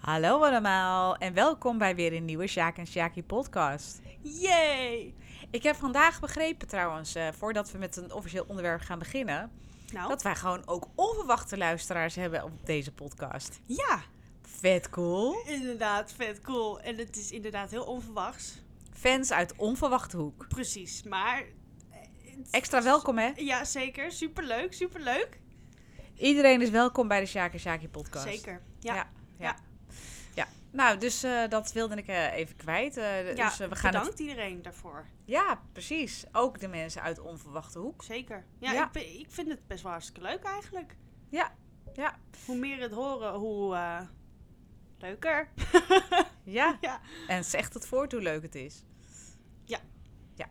Hallo allemaal en welkom bij weer een nieuwe Sjaak en Sjaakie podcast. Yay! Ik heb vandaag begrepen trouwens, eh, voordat we met een officieel onderwerp gaan beginnen, Nou, dat wij gewoon ook onverwachte luisteraars hebben op deze podcast. ja, Vet cool. inderdaad, vet cool. En het is inderdaad heel onverwachts. Fans uit onverwachte hoek. Precies, maar... eh, Extra welkom hè. Ja, zeker. Superleuk, superleuk. Iedereen is welkom bij de Sjaak en Sjaakie podcast. Zeker. Ja, Ja, ja. Nou, dus eh, dat wilde ik eh, even kwijt. Eh, ja dus we gaan het... bedankt iedereen daarvoor. Ja, precies. Ook de mensen uit onverwachte hoek. Zeker. Ja, Ja. Ik, ik vind het best wel hartstikke leuk eigenlijk. Ja, ja, Hoe meer het horen, hoe leuker. ja. Ja. En zegt het voort hoe leuk het is. Ja. Ja.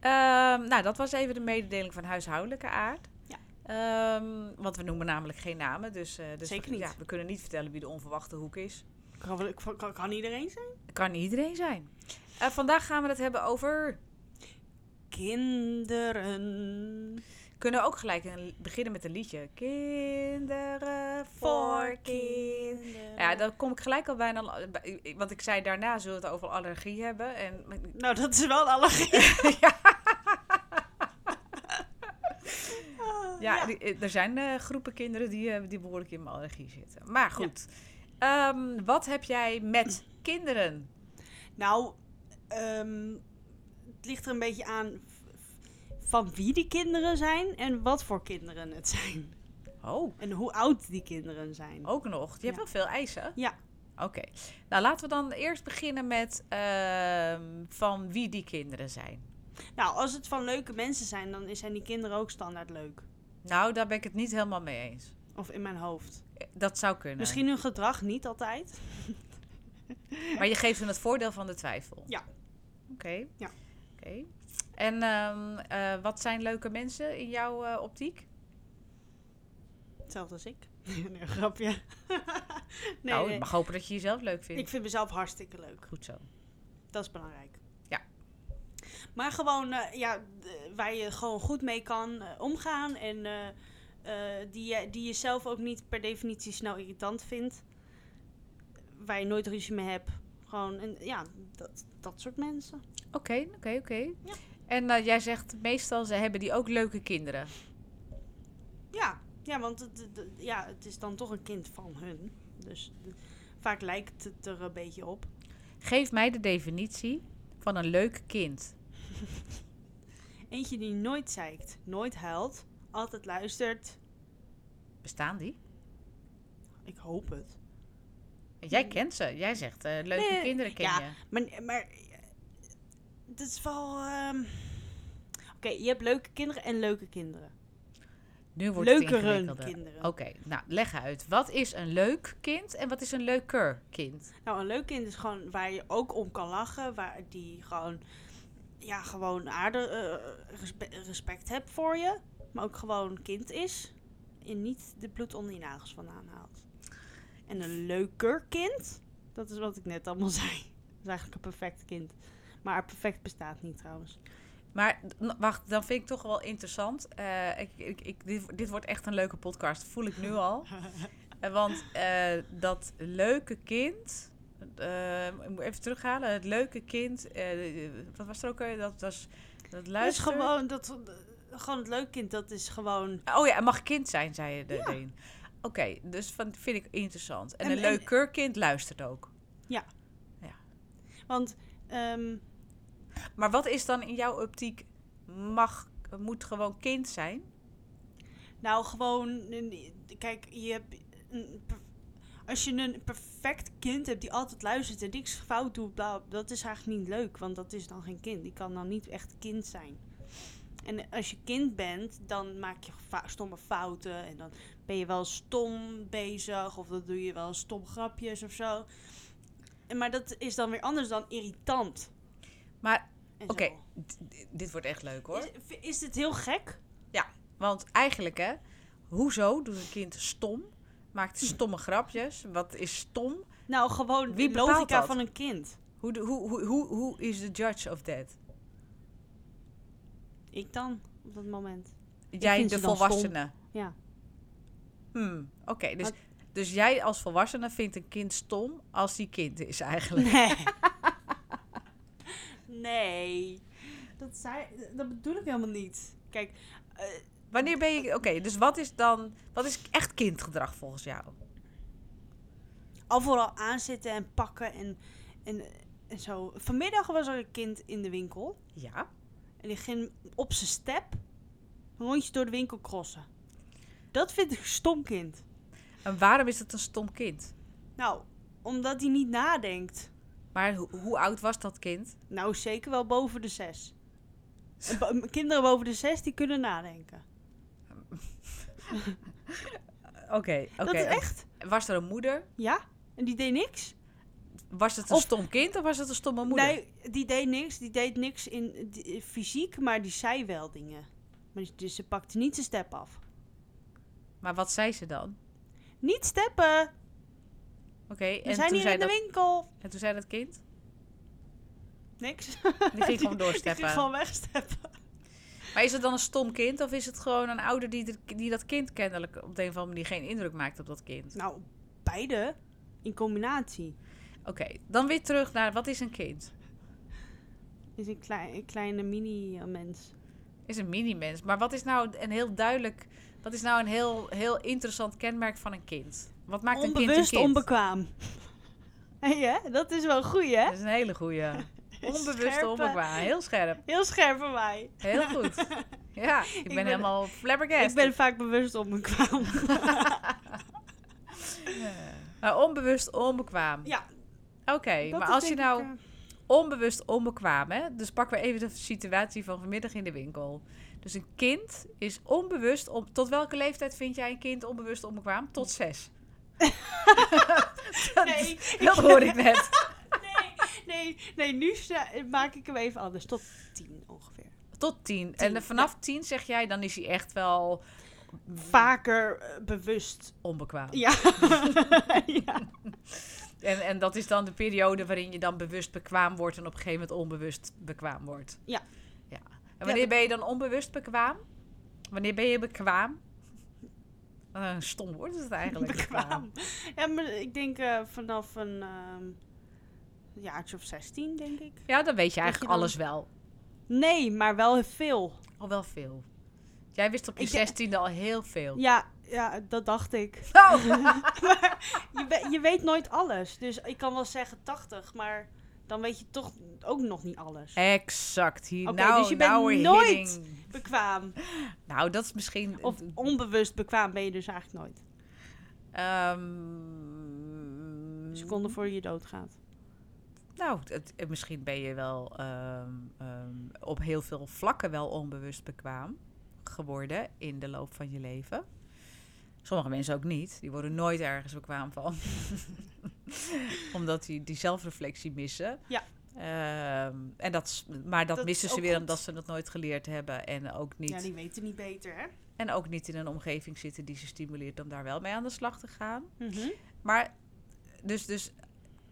Ehm, nou, dat was even de mededeling van huishoudelijke aard. Ja. Ehm, want we noemen namelijk geen namen. Dus, dus Zeker we, niet. Ja, we kunnen niet vertellen wie de onverwachte hoek is. Kan, kan, kan iedereen zijn? Kan iedereen zijn. Eh, vandaag gaan we het hebben over... Kinderen. Kunnen we ook gelijk een, beginnen met een liedje. Kinderen voor kinderen. Ja, dan kom ik gelijk al bijna... bij- Want ik zei daarna zullen we het over allergie hebben. En Nou, dat is wel een allergie. Ja, die- eh, er zijn eh, groepen kinderen die, die behoorlijk in mijn allergie zitten. Maar goed, Ehm, wat heb jij met kinderen? Nou, ehm, het ligt er een beetje aan van wie die kinderen zijn en wat voor kinderen het zijn. Oh, En hoe oud die kinderen zijn. ook nog. Je hebt wel veel eisen. Ja, Oké. Nou, laten we dan eerst beginnen met ehm, van wie die kinderen zijn. nou, als het van leuke mensen zijn, dan zijn die kinderen ook standaard leuk. Nou, daar ben ik het niet helemaal mee eens. Of in mijn hoofd. Dat zou kunnen. Misschien hun gedrag niet altijd. Maar je geeft hen het voordeel van de twijfel. Ja. Oké. Ja. Oké. En ehm, eh, wat zijn leuke mensen in jouw eh, optiek? Hetzelfde als ik. nee, een grapje. nee, nou, ik mag hopen dat je jezelf leuk vindt. Ik vind mezelf hartstikke leuk. Goed zo. Dat is belangrijk. Ja. Maar gewoon, eh, ja, waar je gewoon goed mee kan omgaan. En eh, die, je, die je zelf ook niet per definitie snel irritant vindt. Waar je nooit ruzie mee hebt. Gewoon, en, ja, dat, dat soort mensen. Oké, oké, oké. Ja. En eh, jij zegt meestal ze hebben die ook leuke kinderen. Ja, ja want het, ja, het is dan toch een kind van hun. Dus vaak lijkt het er een beetje op. Geef mij de definitie van een leuk kind. Eentje die nooit zeikt, nooit huilt, altijd luistert. Bestaan die? Ik hoop het. Jij kent ze. Jij zegt eh, leuke Nee, kinderen ken ja. je. Maar, maar het is wel. ehm, Oké, je hebt leuke kinderen en leuke kinderen. Nu wordt het Leukere kinderen. Oké, nou leg uit. Wat is een leuk kind en wat is een leuker kind? Nou, een leuk kind is gewoon waar je ook om kan lachen. Waar die gewoon. Ja, gewoon aardig. eh, respe- respect hebt voor je. Maar ook gewoon kind is. En niet de bloed onder je nagels vandaan haalt. En een leuker kind. Dat is wat ik net allemaal zei. Dat is eigenlijk een perfect kind. Maar perfect bestaat niet trouwens. Maar wacht, dan vind ik toch wel interessant. Eh, ik, ik, ik, dit, dit wordt echt een leuke podcast, voel ik nu al. Eh, want eh, dat leuke kind. ik moet even terughalen. Het leuke kind. wat was er ook? Dat was. Dat Dat is luisteren. gewoon, dat, gewoon het leuk kind, dat is gewoon... Oh ja, het mag kind zijn, zei je Ja. erin. Oké, dus van, vind ik interessant. En, En- een en- leuker kind luistert ook. Want, ehm, Maar wat is dan in jouw optiek mag, moet gewoon kind zijn? nou gewoon, kijk, je hebt... Een, als je een perfect kind hebt die altijd luistert en niks fout doet, dat is eigenlijk niet leuk. Want dat is dan geen kind. Die kan dan niet echt kind zijn. En als je kind bent, dan maak je stomme fouten. En dan ben je wel stom bezig. Of dan doe je wel stom grapjes of zo. Maar dat is dan weer anders dan irritant. Maar oké, dit wordt echt leuk hoor. Is, is dit heel gek? Want eigenlijk hè, hoezo doet een kind stom? Maakt stomme grapjes? Wat is stom? Nou, gewoon Wie de logica dat? van een kind. Hoe, hoe, hoe, hoe is de judge of that? Ik dan, op dat moment. Jij, de volwassene. Ja. Hmm, Oké, dus Dus jij als volwassene vindt een kind stom als die kind is eigenlijk. Nee. nee. Dat, zei, dat bedoel ik helemaal niet. Kijk, eh, Wanneer ben je... Oké, dus wat is dan... Wat is echt kindgedrag volgens jou? al vooral aanzitten en pakken en, en, en zo. Vanmiddag was er een kind in de winkel. Ja. En die ging op zijn step een rondje door de winkel crossen. Dat vind ik een stom kind. En waarom is het een stom kind? Nou, omdat hij niet nadenkt. Maar ho- hoe oud was dat kind? Nou, zeker wel boven de zes. Kinderen boven de zes, die kunnen nadenken. Oké, oké. Dat is echt? Was er een moeder? Ja? En die deed niks? Was het een Of- stom kind of was het een stomme moeder? Nee, die deed niks. Die deed niks in die- fysiek, maar die zei wel dingen. Maar die- dus ze pakte niet zijn step af. Maar wat zei ze dan? Niet steppen! Oké, We en, zijn toen hier zei in de dat- winkel. en toen zei dat kind? Niks. Die ging gewoon Die doorsteppen. ging gewoon wegsteppen. Maar is het dan een stom kind of is het gewoon een ouder die, de- die dat kind kennelijk op de een of andere manier geen indruk maakt op dat kind? Nou, beide in combinatie. Oké, dan weer terug naar wat is een kind? Is een, klei- een kleine mini-mens. Is een mini-mens. Maar wat is nou een heel duidelijk, wat is nou een heel, heel interessant kenmerk van een kind? Wat maakt een kind Onbewust een kind? onbekwaam. Hè? Dat is wel goed, hè? Dat is een hele goeie. Onbewust Scherpe. onbekwaam. Heel scherp. Heel scherp van mij. Heel goed. Ja, ik ben, ben- helemaal flabbergasted. Ik ben vaak bewust onbekwaam. Maar onbewust onbekwaam. ja, Oké, maar als je nou ik, eh, onbewust onbekwaam, hè? Dus pakken we even de situatie van vanmiddag in de winkel. Dus een kind is onbewust... Om, tot welke leeftijd vind jij een kind onbewust onbekwaam? Tot zes. dat, Nee, dat hoor ik net. nee, nee, nee, nu maak ik hem even anders. Tot tien ongeveer. Tot tien. En Tien, vanaf tien zeg jij, dan is hij echt wel Vaker eh, bewust. onbekwaam. Ja. ja. En, en dat is dan de periode waarin je dan bewust bekwaam wordt en op een gegeven moment onbewust bekwaam wordt. Ja. ja. En wanneer ben je dan onbewust bekwaam? Wanneer ben je bekwaam? Wat een stom woord is het eigenlijk. Bekwaam. Ja, maar ik denk eh, vanaf een ehm jaartje of 16, denk ik. Ja, dan weet je je eigenlijk dan- alles wel. Nee, maar wel veel. Al wel veel. Jij wist op je zestiende al heel veel. Ja, ja, dat dacht ik. Oh. maar je, je weet nooit alles. Dus ik kan wel zeggen 80, maar dan weet je toch ook nog niet alles. Exact. Hier, Oké, nou, dus je bent we're nooit- hitting. Bekwaam. Nou, dat is misschien... Of onbewust bekwaam ben je dus eigenlijk nooit. Ehm, Seconde voor je doodgaat. Nou, het, het- misschien ben je wel ehm, ehm, op heel veel vlakken wel onbewust bekwaam geworden in de loop van je leven. Sommige mensen ook niet. Die worden nooit ergens bekwaam van. Omdat die, die zelfreflectie missen. Ja. Ehm, en dat, maar dat, Dat missen is ze weer goed. omdat ze het nooit geleerd hebben. En ook niet, Ja, die weten niet beter, hè? en ook niet in een omgeving zitten die ze stimuleert om daar wel mee aan de slag te gaan. Mhm. Maar, dus, dus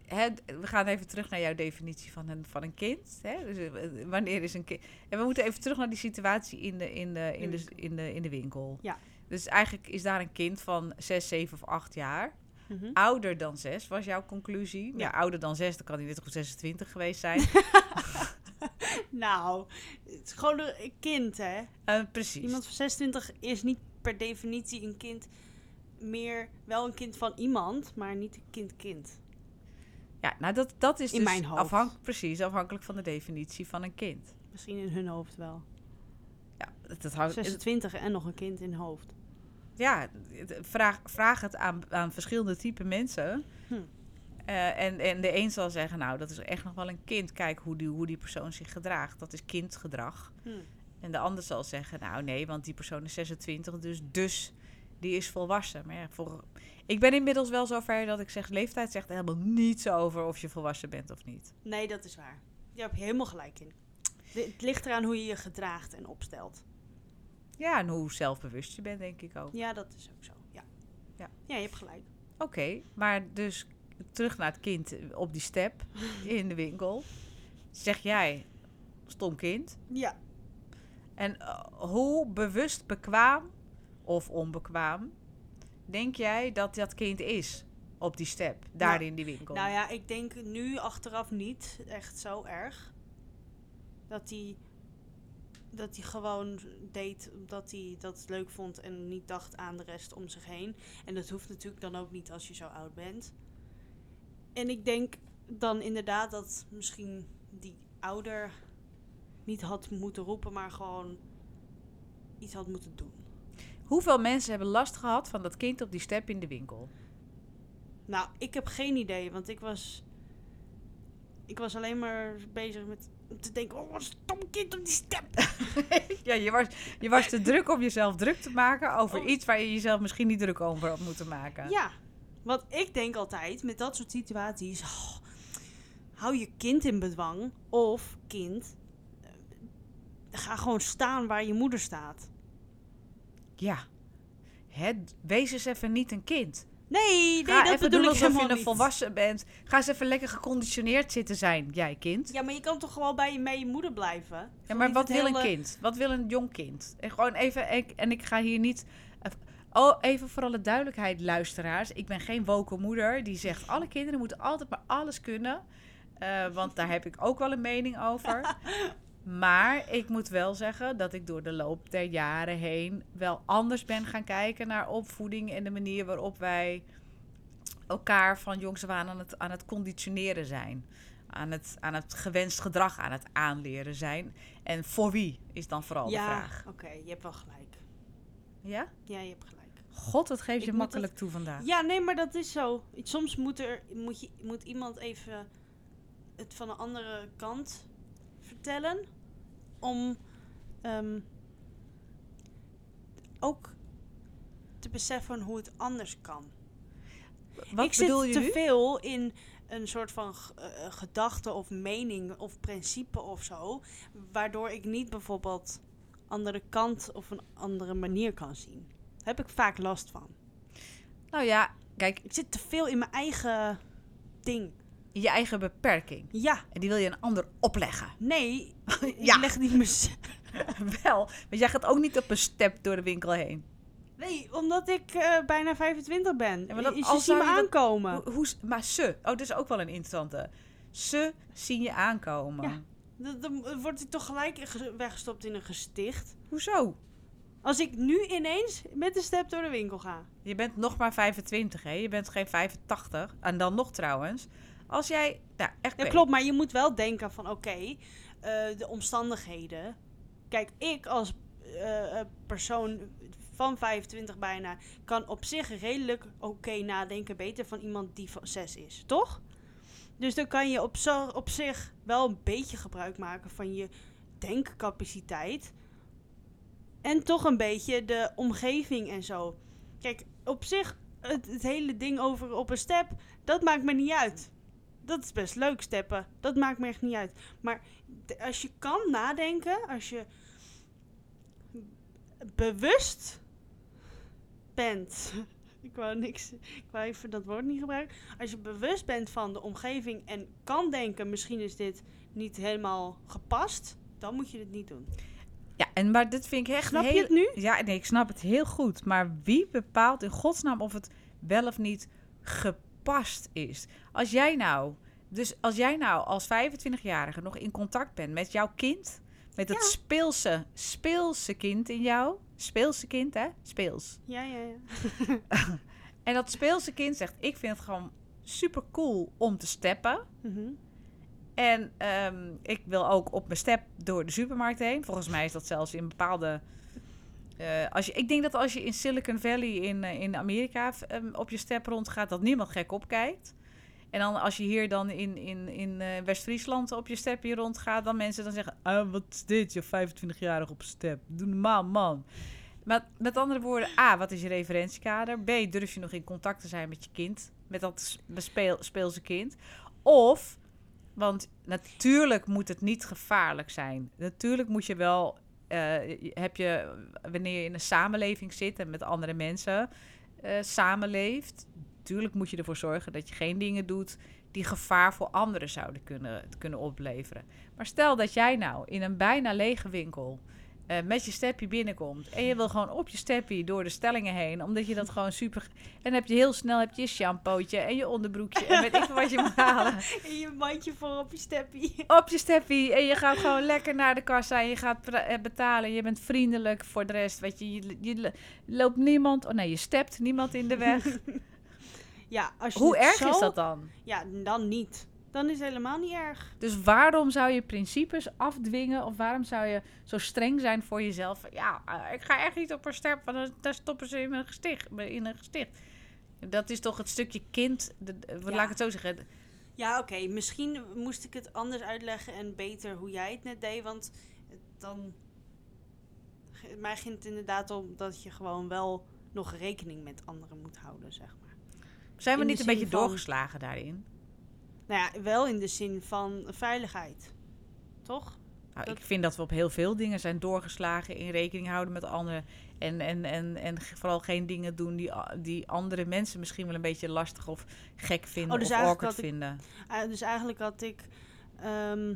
hè, we gaan even terug naar jouw definitie van een, van een kind. Hè? Dus, eh, wanneer is een kind... En we moeten even terug naar die situatie in de, in de, in de, in de, in de winkel. Ja. Dus eigenlijk is daar een kind van 6, 7 of 8 jaar. Mhm. Ouder dan 6 was jouw conclusie. Ja, Ja. ouder dan 6, dan kan hij net goed 26 geweest zijn. Nou, het is gewoon een kind, hè? Eh, precies. Iemand van 26 is niet per definitie een kind meer wel een kind van iemand, maar niet een kind-kind. Ja, nou dat, dat is In dus mijn hoofd. afhank- precies afhankelijk van de definitie van een kind. Misschien in hun hoofd wel. Ja, dat, dat houdt, 26 en nog een kind in hoofd. Ja, vraag, vraag het aan, aan verschillende type mensen. Hm. Eh, en, en de een zal zeggen, nou, dat is echt nog wel een kind. Kijk hoe die, hoe die persoon zich gedraagt. Dat is kindgedrag. Hm. En de ander zal zeggen, nou nee, want die persoon is 26, dus, dus die is volwassen. Maar ja, voor, ik ben inmiddels wel zover dat ik zeg, leeftijd zegt helemaal niets over of je volwassen bent of niet. Nee, dat is waar. Daar heb je helemaal gelijk in. Het ligt eraan hoe je je gedraagt en opstelt. Ja, en hoe zelfbewust je bent, denk ik ook. Ja, dat is ook zo. Ja, Ja. ja je hebt gelijk. Oké, maar dus terug naar het kind op die step in de winkel. Zeg jij, stom kind. Ja. En eh, hoe bewust bekwaam of onbekwaam denk jij dat dat kind is op die step, daar Nou, in die winkel? Nou ja, ik denk nu achteraf niet echt zo erg. Dat hij dat hij gewoon deed omdat hij dat leuk vond en niet dacht aan de rest om zich heen. En dat hoeft natuurlijk dan ook niet als je zo oud bent. En ik denk dan inderdaad dat misschien die ouder niet had moeten roepen, maar gewoon iets had moeten doen. Hoeveel mensen hebben last gehad van dat kind op die step in de winkel? Nou, ik heb geen idee, want ik was. Ik was alleen maar bezig met te denken: oh, wat een stom kind op die step. ja, je was, je was te druk om jezelf druk te maken over Oh. iets waar je jezelf misschien niet druk over had moeten maken. Ja, want ik denk altijd met dat soort situaties: oh, hou je kind in bedwang of kind. eh, Ga gewoon staan waar je moeder staat. Ja. Hè, wees eens even niet een kind. Nee, nee, Ga dat even bedoel doen ik alsof je een niet. volwassen bent. Ga eens even lekker geconditioneerd zitten zijn, jij kind. Ja, maar je kan toch gewoon bij je, bij je moeder blijven? Ja, maar wat wil een kind? Wat wil een jong kind? En gewoon even, ik, en ik ga hier niet. Oh, even voor alle duidelijkheid, luisteraars. Ik ben geen woke moeder die zegt: alle kinderen moeten altijd maar alles kunnen. Eh, want daar heb ik ook wel een mening over. Maar ik moet wel zeggen dat ik door de loop der jaren heen wel anders ben gaan kijken naar opvoeding en de manier waarop wij elkaar van jongs af aan aan het, aan het conditioneren zijn. Aan het, aan het gewenst gedrag aan het aanleren zijn. En voor wie is dan vooral de Ja, vraag. oké, je hebt wel gelijk. Ja? Ja, je hebt gelijk. God, dat geeft je makkelijk toe vandaag. Ja, nee, maar dat is zo. Soms moet, er, moet, je, moet iemand even het van een andere kant vertellen. Om ehm, ook te beseffen hoe het anders kan. Wat ik bedoel zit je te nu? veel in een soort van g- eh, gedachte of mening of principe of zo. Waardoor ik niet bijvoorbeeld andere kant of een andere manier kan zien. Daar heb ik vaak last van. Nou ja, kijk, Ik zit te veel in mijn eigen ding. Je eigen beperking. Ja, En die wil je een ander opleggen. nee. ik Ja. leg niet meer. wel, want jij gaat ook niet op een step door de winkel heen. Nee, omdat ik eh, bijna 25 ben. Ja, maar dat- je als ziet me dat- aankomen. Hoe, hoe, maar ze, oh, dat is ook wel een interessante. Ze zien je aankomen. Ja. Dan, dan wordt ik toch gelijk ge- weggestopt in een gesticht. Hoezo? Als ik nu ineens met de step door de winkel ga. Je bent nog maar 25, hè? Je bent geen 85. En dan nog trouwens. Als jij... Nou, echt Ja, klopt, maar je moet wel denken van oké, eh, de omstandigheden. Kijk, ik als eh, eh, persoon van 25 bijna kan op zich redelijk oké nadenken, beter van iemand die van 6 is, toch? Dus dan kan je op, zo, op zich wel een beetje gebruik maken van je denkcapaciteit. En toch een beetje de omgeving en zo. Kijk, op zich, het, het hele ding over op een step, dat maakt me niet uit. Dat is best leuk, steppen. Dat maakt me echt niet uit. Maar als je kan nadenken, als je bewust bent. Ik wou niks. Ik wou even dat woord niet gebruiken. Als je bewust bent van de omgeving en kan denken, misschien is dit niet helemaal gepast, dan moet je dit niet doen. Ja, en, maar dit vind ik echt Snap heel... je het nu? Ja, nee, ik snap het heel goed. Maar wie bepaalt in godsnaam of het wel of niet gepast is? Als jij nou... Dus als jij nou als 25-jarige nog in contact bent met jouw kind... Met het Ja. speelse, speelse kind in jou. Speelse kind, hè? Speels. Ja, ja, ja. En dat speelse kind zegt... Ik vind het gewoon super cool om te steppen. Mhm. En ehm, ik wil ook op mijn step door de supermarkt heen. Volgens mij is dat zelfs in bepaalde. Eh, als je, ik denk dat als je in Silicon Valley in, eh, in Amerika ehm, op je step rondgaat, dat niemand gek opkijkt. En dan als je hier dan in, in, in eh, West-Friesland op je step rondgaat, dan mensen dan zeggen: ah, wat is dit? Je 25-jarig op step. Doe normaal, man. Met andere woorden, A, wat is je referentiekader? B, durf je nog in contact te zijn met je kind? Met dat s- bespeel, speelse kind? Of, want natuurlijk moet het niet gevaarlijk zijn. Natuurlijk moet je wel, heb je, wanneer je in een samenleving zit en met andere mensen eh, samenleeft, natuurlijk moet je ervoor zorgen dat je geen dingen doet die gevaar voor anderen zouden kunnen, kunnen opleveren. Maar stel dat jij nou in een bijna lege winkel eh, met je steppie binnenkomt. En je wil gewoon op je steppie door de stellingen heen. Omdat je dat gewoon super... En dan heb je heel snel heb je, je shampootje en je onderbroekje. En weet ik wat je moet halen. En je mandje voor op je steppie. Op je steppie. En je gaat gewoon lekker naar de kassa. En je gaat eh, betalen. Je bent vriendelijk voor de rest. Weet je, je, je loopt niemand... Oh nee, je stept niemand in de weg. Ja, als je Hoe erg zo- is dat dan? Ja, dan niet. Dan is het helemaal niet erg. Dus waarom zou je principes afdwingen? Of waarom zou je zo streng zijn voor jezelf? Ja, eh, ik ga echt niet op een step, want dan- daar stoppen ze in een gesticht. In een gesticht. Dat is toch het stukje kind. De, de- Ja. Laat ik het zo zeggen. Ja, oké. Misschien moest ik het anders uitleggen en beter hoe jij het net deed. Want dan... Mij ging het inderdaad om dat je gewoon wel nog rekening met anderen moet houden, zeg maar. Zijn we In niet een beetje doorgeslagen daarin? Nou ja, wel in de zin van veiligheid. Toch? Nou, Dat- Ik vind dat we op heel veel dingen zijn doorgeslagen in rekening houden met anderen. En, en, en, en vooral geen dingen doen die, die andere mensen misschien wel een beetje lastig of gek vinden Oh, dus of awkward ik- vinden. Eh, dus eigenlijk had ik ehm,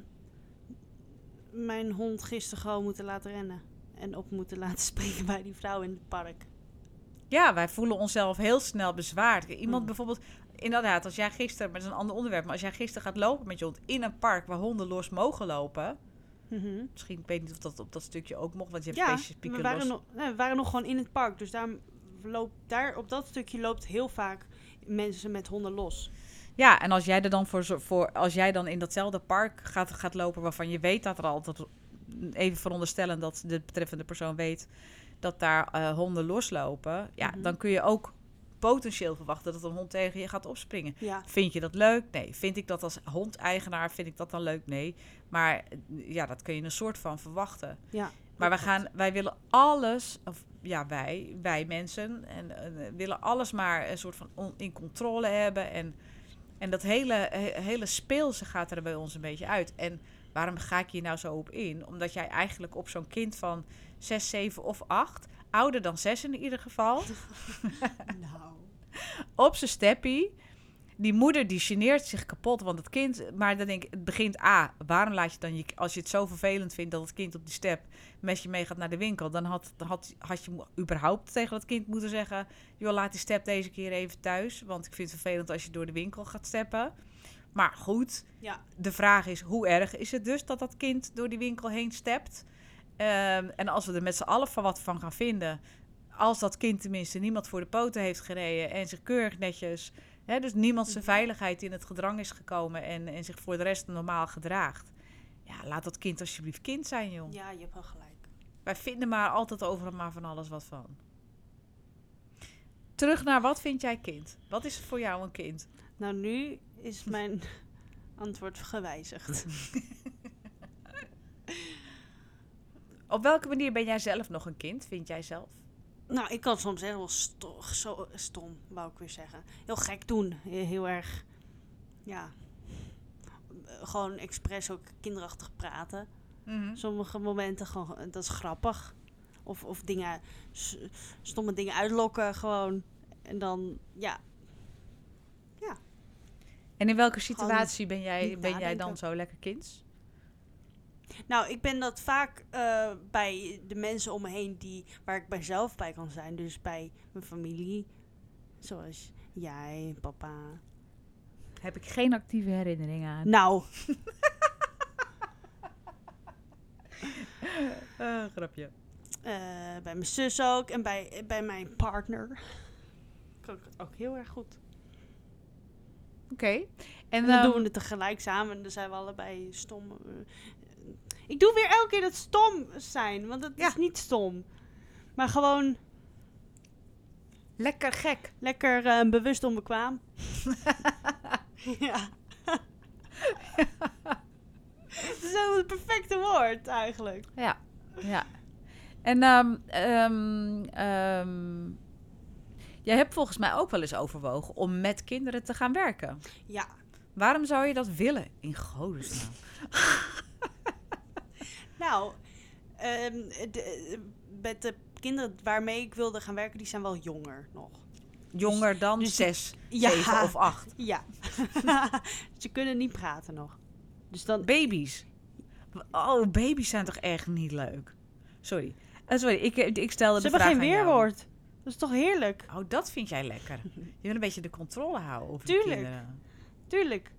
mijn hond gisteren gewoon moeten laten rennen. En op moeten laten springen bij die vrouw in het park. Ja, wij voelen onszelf heel snel bezwaard. Iemand Mm. bijvoorbeeld, inderdaad, als jij gisteren, maar dat is een ander onderwerp, maar als jij gisteren gaat lopen met je hond in een park waar honden los mogen lopen, Mhm. misschien, ik weet niet of dat op dat stukje ook mocht, want je hebt Ja, specifieke we waren, los. nog, nee, we waren nog gewoon in het park. Dus daar, loopt, daar op dat stukje loopt heel vaak mensen met honden los. Ja, en als jij er dan voor, voor als jij dan in datzelfde park gaat, gaat lopen waarvan je weet dat er altijd, even veronderstellen dat de betreffende persoon weet dat daar eh, honden loslopen, ja, Mhm. dan kun je ook potentieel verwachten dat een hond tegen je gaat opspringen. Ja, Vind je dat leuk? Nee. Vind ik dat als hondeigenaar, vind ik dat dan leuk? Nee. Maar eh, ja, dat kun je een soort van verwachten. ja. Maar wij, gaan, wij willen alles, of ja, wij, wij mensen, en eh, willen alles maar een soort van on- in controle hebben. En, en dat hele, he- hele speelse gaat er bij ons een beetje uit. En waarom ga ik hier nou zo op in? Omdat jij eigenlijk op zo'n kind van 6, 7 of 8, ouder dan 6 in ieder geval, Nou. op zijn steppie. Die moeder die geneert zich kapot, want het kind... Maar dan denk ik, het begint A, waarom laat je dan je... Als je het zo vervelend vindt dat het kind op die step met je mee gaat naar de winkel... dan had, had, had je überhaupt tegen dat kind moeten zeggen... joh, laat die step deze keer even thuis. Want ik vind het vervelend als je door de winkel gaat steppen. Maar goed, Ja, de vraag is, hoe erg is het dus dat dat kind door die winkel heen stept? Ehm, en als we er met z'n allen van wat van gaan vinden... als dat kind tenminste niemand voor de poten heeft gereden... en zich keurig netjes... Hè, dus niemand zijn Mhm. veiligheid in het gedrang is gekomen... En, en zich voor de rest normaal gedraagt. Ja, laat dat kind alsjeblieft kind zijn, joh. ja, je hebt wel gelijk. Wij vinden maar altijd overal maar van alles wat van. Terug naar wat vind jij kind? Wat is voor jou een kind? Nou, nu is mijn antwoord gewijzigd. Op welke manier ben jij zelf nog een kind, vind jij zelf? Nou, ik kan soms echt wel sto- zo, stom, wou ik weer zeggen. Heel gek doen. He- Heel erg, ja, gewoon expres ook kinderachtig praten. Mhm. Sommige momenten gewoon, dat is grappig. Of, of dingen, stomme dingen uitlokken gewoon. En dan, ja, En in welke Gewoon situatie ben jij, ben jij dan zo lekker kinds? Nou, ik ben dat vaak eh, bij de mensen om me heen die, waar ik bij zelf bij kan zijn. Dus bij mijn familie. Zoals jij, papa. Heb ik geen actieve herinneringen aan. Nou, Eh, grapje. eh, bij mijn zus ook. En bij, bij mijn partner. Kan ik het ook heel erg goed. Oké. En, En dan ehm, doen we het tegelijk samen. En dan zijn we allebei stom. Ik doe weer elke keer dat stom zijn. Want dat Ja. is niet stom. Maar gewoon lekker gek. lekker eh, bewust onbekwaam. ja. Het is wel het perfecte woord eigenlijk. Ja. ja. En ehm, jij hebt volgens mij ook wel eens overwogen om met kinderen te gaan werken. Ja. Waarom zou je dat willen? In godesnaam. Nou, ehm, de, met de kinderen waarmee ik wilde gaan werken, die zijn wel jonger nog. Jonger dan dus- zes, Ja. zeven of acht. Ja. Ze kunnen niet praten nog. Dus dan, Baby's. Oh, baby's zijn toch echt niet leuk? Sorry. Eh, sorry, ik, ik stelde Ze de hebben vraag geen aan jou. weerwoord. Dat is toch heerlijk? Oh, dat vind jij lekker. Je wil een beetje de controle houden over Tuurlijk. de kinderen. Tuurlijk.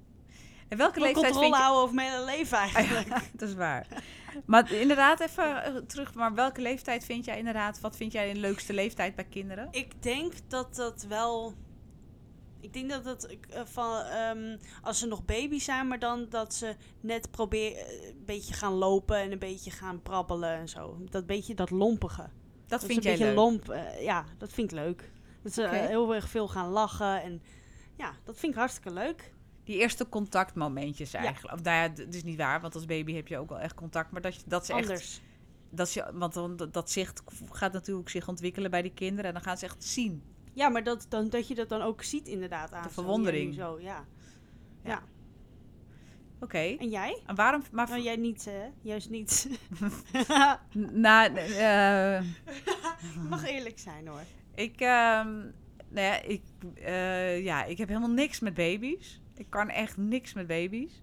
En welke leeftijd controle vind je... houden over mijn hele leven eigenlijk. dat is waar. Maar inderdaad, even eh, terug. Maar welke leeftijd vind jij inderdaad... Wat vind jij de leukste leeftijd bij kinderen? Ik denk dat dat wel. Ik denk dat dat eh, van ehm, als ze nog baby zijn, maar dan dat ze net proberen eh, een beetje gaan lopen en een beetje gaan prabbelen en zo. Dat beetje dat lompige. Dat Dat vind jij een beetje leuk. lomp. ja, dat vind ik leuk. Dat ze heel erg veel gaan lachen en ja, dat vind ik hartstikke leuk. Die eerste contactmomentjes Ja. eigenlijk. Of nou ja, dat is niet waar, want als baby heb je ook wel echt contact. Maar dat, je, dat ze echt... Anders. Dat ze, want dan, dat- zicht gaat natuurlijk zich ontwikkelen bij die kinderen. En dan gaan ze echt zien. Ja, maar dat, dan, dat je dat dan ook ziet inderdaad aan De verwondering. Zo, ja. Oké. En jij? En waarom... Maar, Nou, jij niet, hè? Juist niet. na, Je mag eerlijk zijn hoor. ik, ehm, nou ja, ik, eh, ja, ik heb helemaal niks met baby's. Ik kan echt niks met baby's.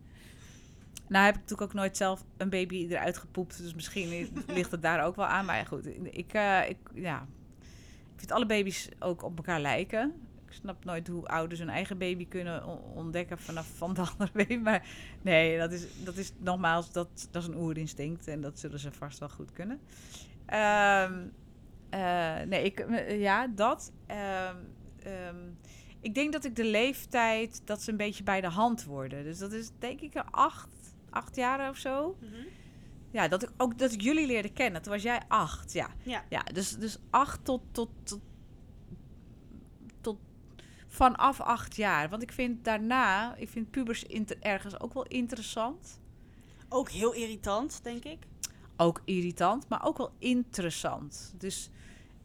Nou heb ik natuurlijk ook nooit zelf een baby eruit gepoept. Dus misschien ligt het daar ook wel aan. Maar ja, goed, ik, eh, ik, ja, ik vind alle baby's ook op elkaar lijken. Ik snap nooit hoe ouders hun eigen baby kunnen ontdekken vanaf van de andere baby. Maar nee, dat is, dat is nogmaals, dat, dat is een oerinstinct. En dat zullen ze vast wel goed kunnen. Ehm, eh, nee, ik, ja, dat. Ehm, ehm, ik denk dat ik de leeftijd, dat ze een beetje bij de hand worden. Dus dat is denk ik een acht, acht jaar of zo. Ja, dat ik ook dat ik jullie leerde kennen. Toen was jij acht, ja. Ja. Ja, dus, dus acht tot, tot, tot, tot vanaf acht jaar. Want ik vind daarna, ik vind pubers ergens ook wel interessant. Ook heel irritant, denk ik. Ook irritant, maar ook wel interessant. Dus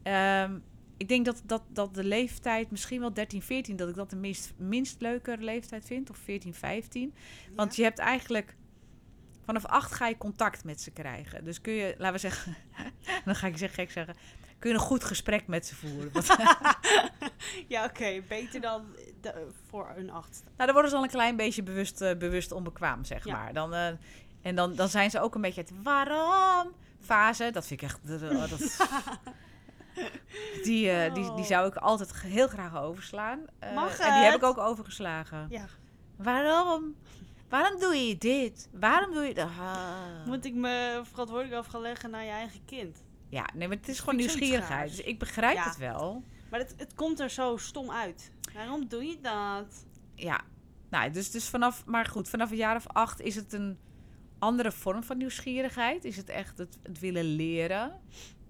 ehm, ik denk dat, dat, dat de leeftijd, misschien wel 13, 14, dat ik dat de minst, minst leuke leeftijd vind. Of 14, 15. Want je hebt eigenlijk. Vanaf acht ga je contact met ze krijgen. Dus kun je, laten we zeggen. dan ga ik zeg, gek zeggen. Kun je een goed gesprek met ze voeren. Ja, oké. beter dan de- voor een acht. nou, dan worden ze al een klein beetje bewust, eh, bewust onbekwaam, zeg Ja. maar. Dan, eh, en dan, dan zijn ze ook een beetje het waarom fase. Dat vind ik echt. dat, die, eh, die, die zou ik altijd heel graag overslaan. Mag en die heb ik ook overgeslagen. Ja. Waarom? Waarom doe je dit? Waarom doe je dat? Ah. Moet ik me verantwoordelijk af gaan leggen naar je eigen kind? Ja, nee, maar het is gewoon nieuwsgierigheid. Dus ik begrijp Ja. het wel. Maar het, het komt er zo stom uit. Waarom doe je dat? Ja, nou, dus, dus vanaf, maar goed, vanaf een jaar of acht is het een andere vorm van nieuwsgierigheid. Is het echt het, het willen leren.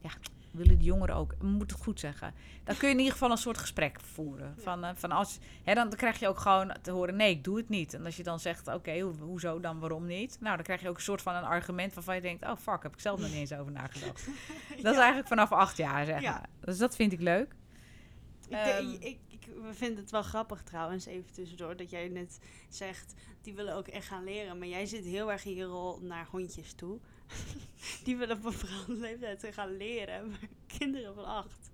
Ja, willen de jongeren ook. Moet het goed zeggen. Dan kun je in ieder geval een soort gesprek voeren. Van, eh, van als, hè, dan, krijg je ook gewoon te horen, nee, ik doe het niet. En als je dan zegt, oké, ho- hoezo dan, waarom niet? Nou, dan krijg je ook een soort van een argument waarvan je denkt, oh fuck, heb ik zelf nog niet eens over nagedacht. Dat is eigenlijk vanaf acht jaar, zeg Ja. Dus dat vind ik leuk. Ik, Ehm. ik, ik we vinden het wel grappig trouwens, even tussendoor, dat jij net zegt, die willen ook echt gaan leren. Maar jij zit heel erg in je rol naar hondjes toe. die willen op een bepaalde leeftijd gaan leren. Maar kinderen van acht,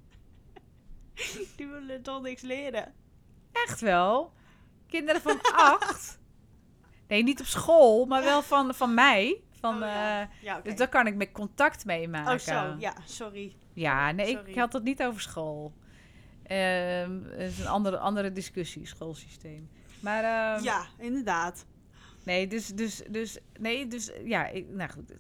die willen toch niks leren. Echt wel. Kinderen van acht. Nee, niet op school, maar wel van, van mij. Van, Oh, ja. eh, Ja. Dus daar kan ik met contact mee maken. Oh zo, ja, sorry. Ja, nee, Sorry. ik had het niet over school. Ehm, het is een andere, andere discussie, schoolsysteem. Maar ehm, ja, inderdaad. nee, dus, dus, dus, nee, dus, ja, ik, nou goed.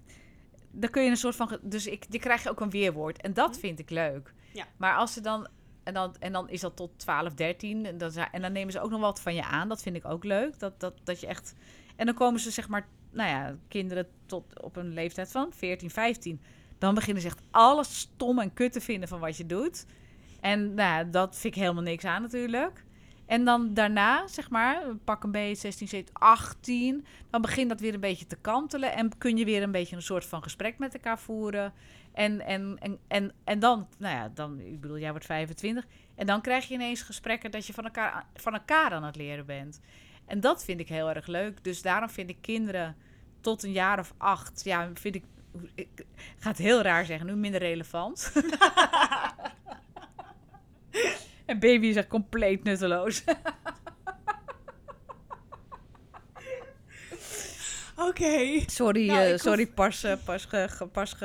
Dan kun je een soort van, dus ik, die krijg je ook een weerwoord. En dat Hm. vind ik leuk. Ja. Maar als ze dan, en dan, en dan is dat tot 12, 13. En dan, en dan nemen ze ook nog wat van je aan. Dat vind ik ook leuk. Dat, dat, dat je echt, en dan komen ze zeg maar, nou ja, kinderen tot op een leeftijd van 14, 15. Dan beginnen ze echt alles stom en kut te vinden van wat je doet. En nou, ja, dat vind ik helemaal niks aan natuurlijk. En dan daarna, zeg maar, pak een beetje 16, 17, 18. Dan begint dat weer een beetje te kantelen. En kun je weer een beetje een soort van gesprek met elkaar voeren. En, en, en, en, en dan, nou ja, dan, ik bedoel, jij wordt 25. En dan krijg je ineens gesprekken dat je van elkaar, van elkaar aan het leren bent. En dat vind ik heel erg leuk. Dus daarom vind ik kinderen tot een jaar of acht, ja, vind ik, ik ga het heel raar zeggen, nu minder relevant. en baby is echt compleet nutteloos. Oké. Sorry, Nou, eh, hoef- sorry pas, pas, pas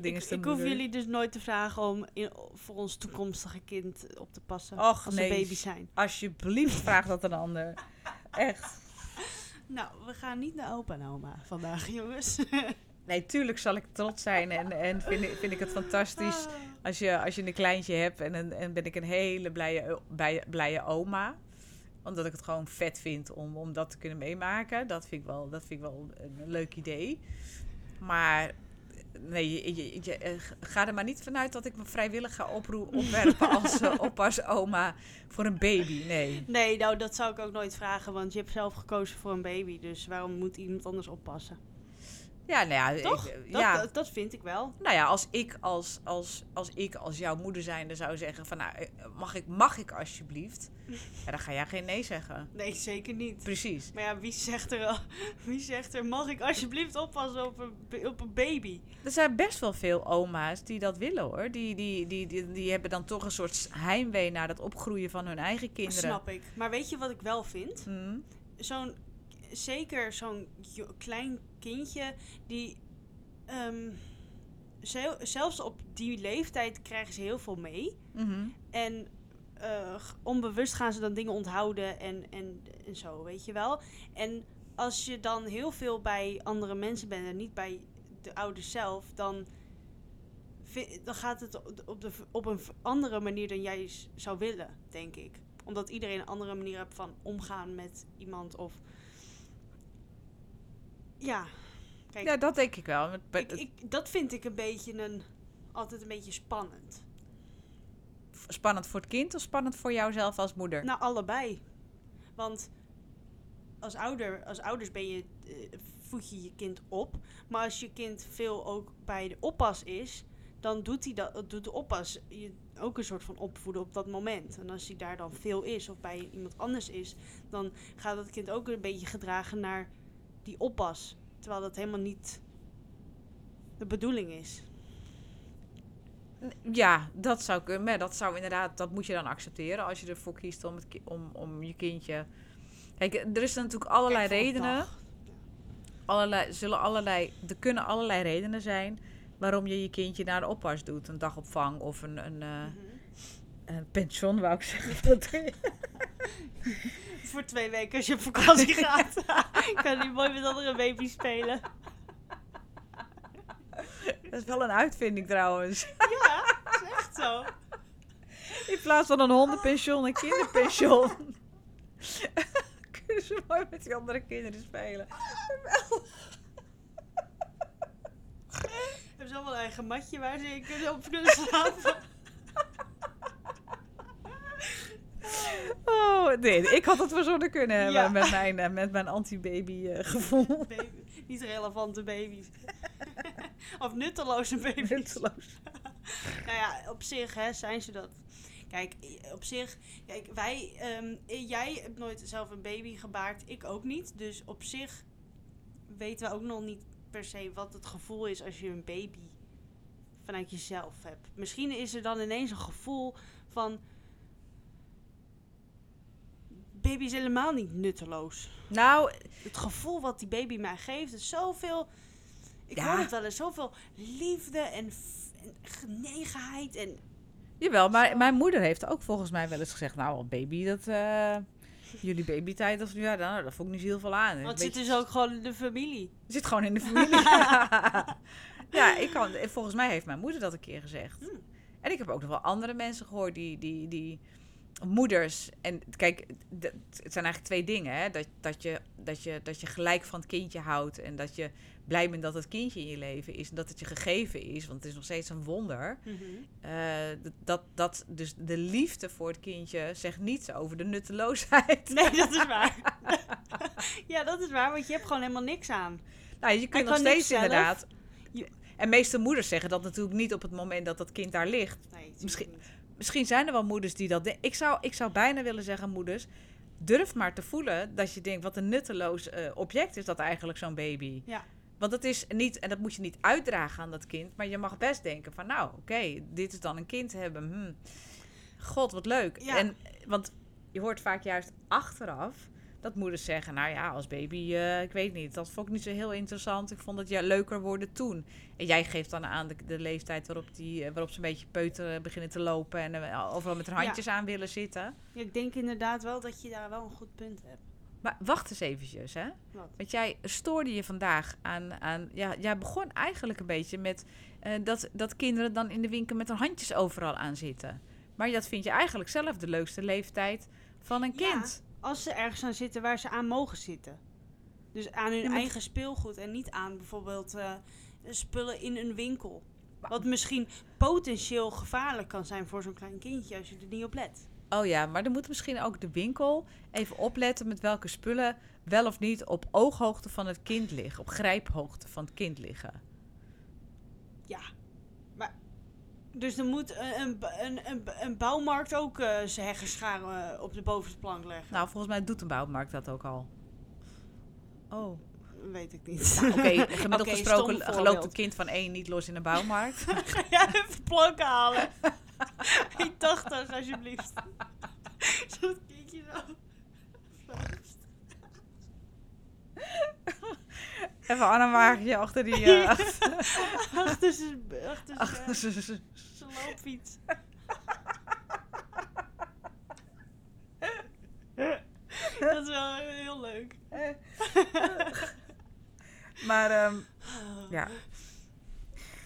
dingen te ik hoef jullie dus nooit te vragen om in, voor ons toekomstige kind op te passen. Och, als nee. ze baby zijn. Alsjeblieft, vraag dat een ander. Echt. Nou, we gaan niet naar opa en oma vandaag, jongens. Nee, tuurlijk zal ik trots zijn en, en vind, ik- vind ik het fantastisch Ah. als je, als je een kleintje hebt. En, en, en ben ik een hele blije, blije, blije oma. Omdat ik het gewoon vet vind om, om dat te kunnen meemaken. Dat vind ik wel, dat vind ik wel een leuk idee. Maar nee, je, je, je- eh, ga er maar niet vanuit dat ik me vrijwillig ga opwerpen als uh, oppas oma voor een baby. Nee. Nee, nou, dat zou ik ook nooit vragen, want je hebt zelf gekozen voor een baby. Dus waarom moet iemand anders oppassen? Ja, nou ja. Toch? ik- Dat, ja. dat, dat vind ik wel. Nou ja, als ik als, als, als ik als jouw moeder zijnde zou zeggen van nou, eh, mag ik, mag ik alsjeblieft? Ja, dan ga jij geen nee zeggen. Nee, zeker niet. Precies. Maar ja, wie zegt er, al- wie zegt er mag ik alsjeblieft oppassen op een, op een baby? Er zijn best wel veel oma's die dat willen hoor. Die, die, die, die, die hebben dan toch een soort heimwee naar het opgroeien van hun eigen kinderen. Snap ik. Maar weet je wat ik wel vind? Hm? Zo'n, zeker zo'n klein kindje die, zel- zelfs op die leeftijd krijgen ze heel veel mee. Mhm. En eh, onbewust gaan ze dan dingen onthouden en, en, en zo, weet je wel. En als je dan heel veel bij andere mensen bent en niet bij de ouders zelf, dan, dan gaat het op, de, op een andere manier dan jij zou willen, denk ik. Omdat iedereen een andere manier heeft van omgaan met iemand of... Ja, kijk, Ja, dat denk ik wel. Ik, dat vind ik een beetje een, altijd een beetje spannend. Spannend voor het kind of spannend voor jouzelf als moeder? Nou, allebei. Want als, ouder, als ouders ben je, eh, voed je je kind op. Maar als je kind veel ook bij de oppas is, dan doet, hij dat, doet de oppas je ook een soort van opvoeden op dat moment. En als hij daar dan veel is of bij iemand anders is, dan gaat dat kind ook een beetje gedragen naar die oppas. Terwijl dat helemaal niet de bedoeling is. Ja, dat zou kunnen. Maar dat zou inderdaad, dat moet je dan accepteren als je ervoor kiest om, het, ki- om, om je kindje. Kijk, er is natuurlijk allerlei redenen. Allerlei, zullen allerlei, er kunnen allerlei redenen zijn waarom je je kindje naar de oppas doet. Een dagopvang of een, een, eh, Mhm. een pension, wou ik zeggen. Voor twee weken als je op vakantie gaat. kan die mooi met andere baby's spelen. Dat is wel een uitvinding trouwens. Ja, dat is echt zo. In plaats van een hondenpension, een kinderpension. Kunnen ze mooi met die andere kinderen spelen. Hebben ze allemaal een eigen matje waar ze in kunnen, op kunnen slapen? Nee, ik had het verzonnen kunnen hebben Ja. met mijn, eh, met mijn anti-baby eh, gevoel. Baby, niet relevante baby's. of nutteloze baby's. Nutteloos. Nou ja, op zich hè, zijn ze dat. Kijk, op zich, kijk, wij, ehm, jij hebt nooit zelf een baby gebaard, ik ook niet. Dus op zich weten we ook nog niet per se wat het gevoel is als je een baby vanuit jezelf hebt. Misschien is er dan ineens een gevoel van. Baby is helemaal niet nutteloos. Nou, Het gevoel wat die baby mij geeft is zoveel. Ik Ja. hoor het wel eens, zoveel liefde en, en genegenheid. En jawel, maar Zo. mijn moeder heeft ook volgens mij wel eens gezegd... Nou, baby, dat... eh, jullie babytijd of ja, nou, dat vond ik niet heel veel aan. Want het zit beetje- dus ook gewoon in de familie. Het zit gewoon in de familie. ja, ik kan, volgens mij heeft mijn moeder dat een keer gezegd. Hmm. En ik heb ook nog wel andere mensen gehoord die, die, die moeders. En kijk, het zijn eigenlijk twee dingen. Hè? Dat, dat, je, dat, je, dat je gelijk van het kindje houdt. En dat je blij bent dat het kindje in je leven is. En dat het je gegeven is. Want het is nog steeds een wonder. Eh, dat- dat, dat, dus de liefde voor het kindje zegt niets over de nutteloosheid. Nee, dat is waar. ja, dat is waar, want je hebt gewoon helemaal niks aan. Nou, je kunt nog steeds inderdaad. Je- En meeste moeders zeggen dat natuurlijk niet op het moment dat dat kind daar ligt. Nee, Misschien- niet. Misschien zijn er wel moeders die dat. Ik zou, ik zou bijna willen zeggen, moeders. Durf maar te voelen dat je denkt: wat een nutteloos eh, object is dat eigenlijk, zo'n baby. Ja. Want dat is niet, en dat moet je niet uitdragen aan dat kind. Maar je mag best denken: van nou, oké, dit is dan een kind hebben. Hm. God, wat leuk. Ja. En, want je hoort vaak juist achteraf Dat moeders zeggen, nou ja, als baby, eh, ik weet niet. Dat vond ik niet zo heel interessant. Ik vond het ja, leuker worden toen. En jij geeft dan aan de, de leeftijd waarop, die, eh, waarop ze een beetje peuteren beginnen te lopen. En eh, overal met hun Ja. handjes aan willen zitten. Ja, ik denk inderdaad wel dat je daar wel een goed punt hebt. Maar wacht eens eventjes, hè. Wat? Want jij stoorde je vandaag aan... aan ja, jij begon eigenlijk een beetje met eh, dat, dat kinderen dan in de winkel met hun handjes overal aan zitten. Maar dat vind je eigenlijk zelf de leukste leeftijd van een Ja. Als ze ergens aan zitten waar ze aan mogen zitten. Dus aan hun Ja, eigen speelgoed en niet aan bijvoorbeeld eh, spullen in een winkel. Wat misschien potentieel gevaarlijk kan zijn voor zo'n klein kindje als je er niet op let. Oh ja, maar dan moet misschien ook de winkel even opletten met welke spullen wel of niet op ooghoogte van het kind liggen. Op grijphoogte van het kind liggen. Ja. Dus dan moet een, een, een, een, een bouwmarkt ook eh, zijn heggenscharen eh, op de bovenste plank leggen. Nou, volgens mij doet een bouwmarkt dat ook al. Oh. Weet ik niet. Oké, gemiddeld gesproken voorbeeld. een kind van één niet los in een bouwmarkt. Ga jij even planken halen? 1,80 alsjeblieft. Zo'n kindje zo. Even aan een wagentje achter die... eh, Achter zijn achter zijn- loopfiets. Dat is wel heel leuk. Maar ehm, ja,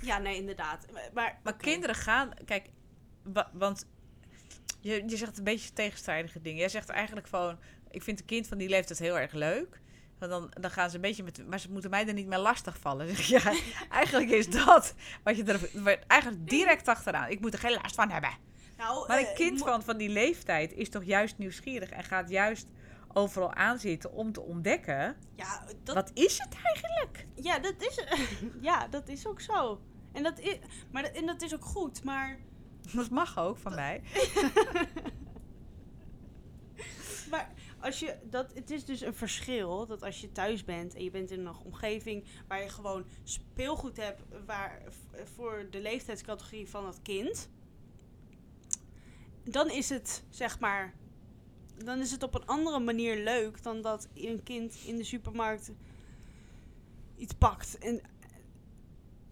Ja, nee, inderdaad. Maar, Maar kinderen gaan, kijk, wa- want je, je zegt een beetje tegenstrijdige dingen. Jij zegt eigenlijk van, ik vind een kind van die leeftijd heel erg leuk. Want dan, dan gaan ze een beetje met, maar ze moeten mij er niet meer lastig vallen. Zeg je, ja, eigenlijk is dat wat je er eigenlijk direct achteraan. Ik moet er geen last van hebben. Nou, Maar eh, een kind mo- van, van die leeftijd is toch juist nieuwsgierig en gaat juist overal aanzitten om te ontdekken. Ja, dat, Wat is het eigenlijk? ja, dat is, ja, dat is ook zo. En dat is, maar dat, en dat is ook goed, maar... Dat mag ook van mij. Maar als je, dat, het is dus een verschil dat als je thuis bent en je bent in een omgeving waar je gewoon speelgoed hebt waar, voor de leeftijdscategorie van het kind, dan is het zeg maar, dan is het op een andere manier leuk dan dat een kind in de supermarkt iets pakt en,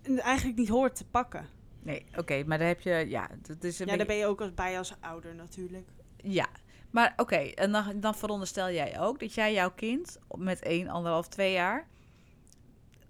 en eigenlijk niet hoort te pakken. Nee, oké, maar daar heb je, ja, dat is een Ja, daar ben je ook als bij als ouder natuurlijk. Ja, maar oké, en dan, dan veronderstel jij ook dat jij jouw kind met 1, anderhalf, 2 jaar,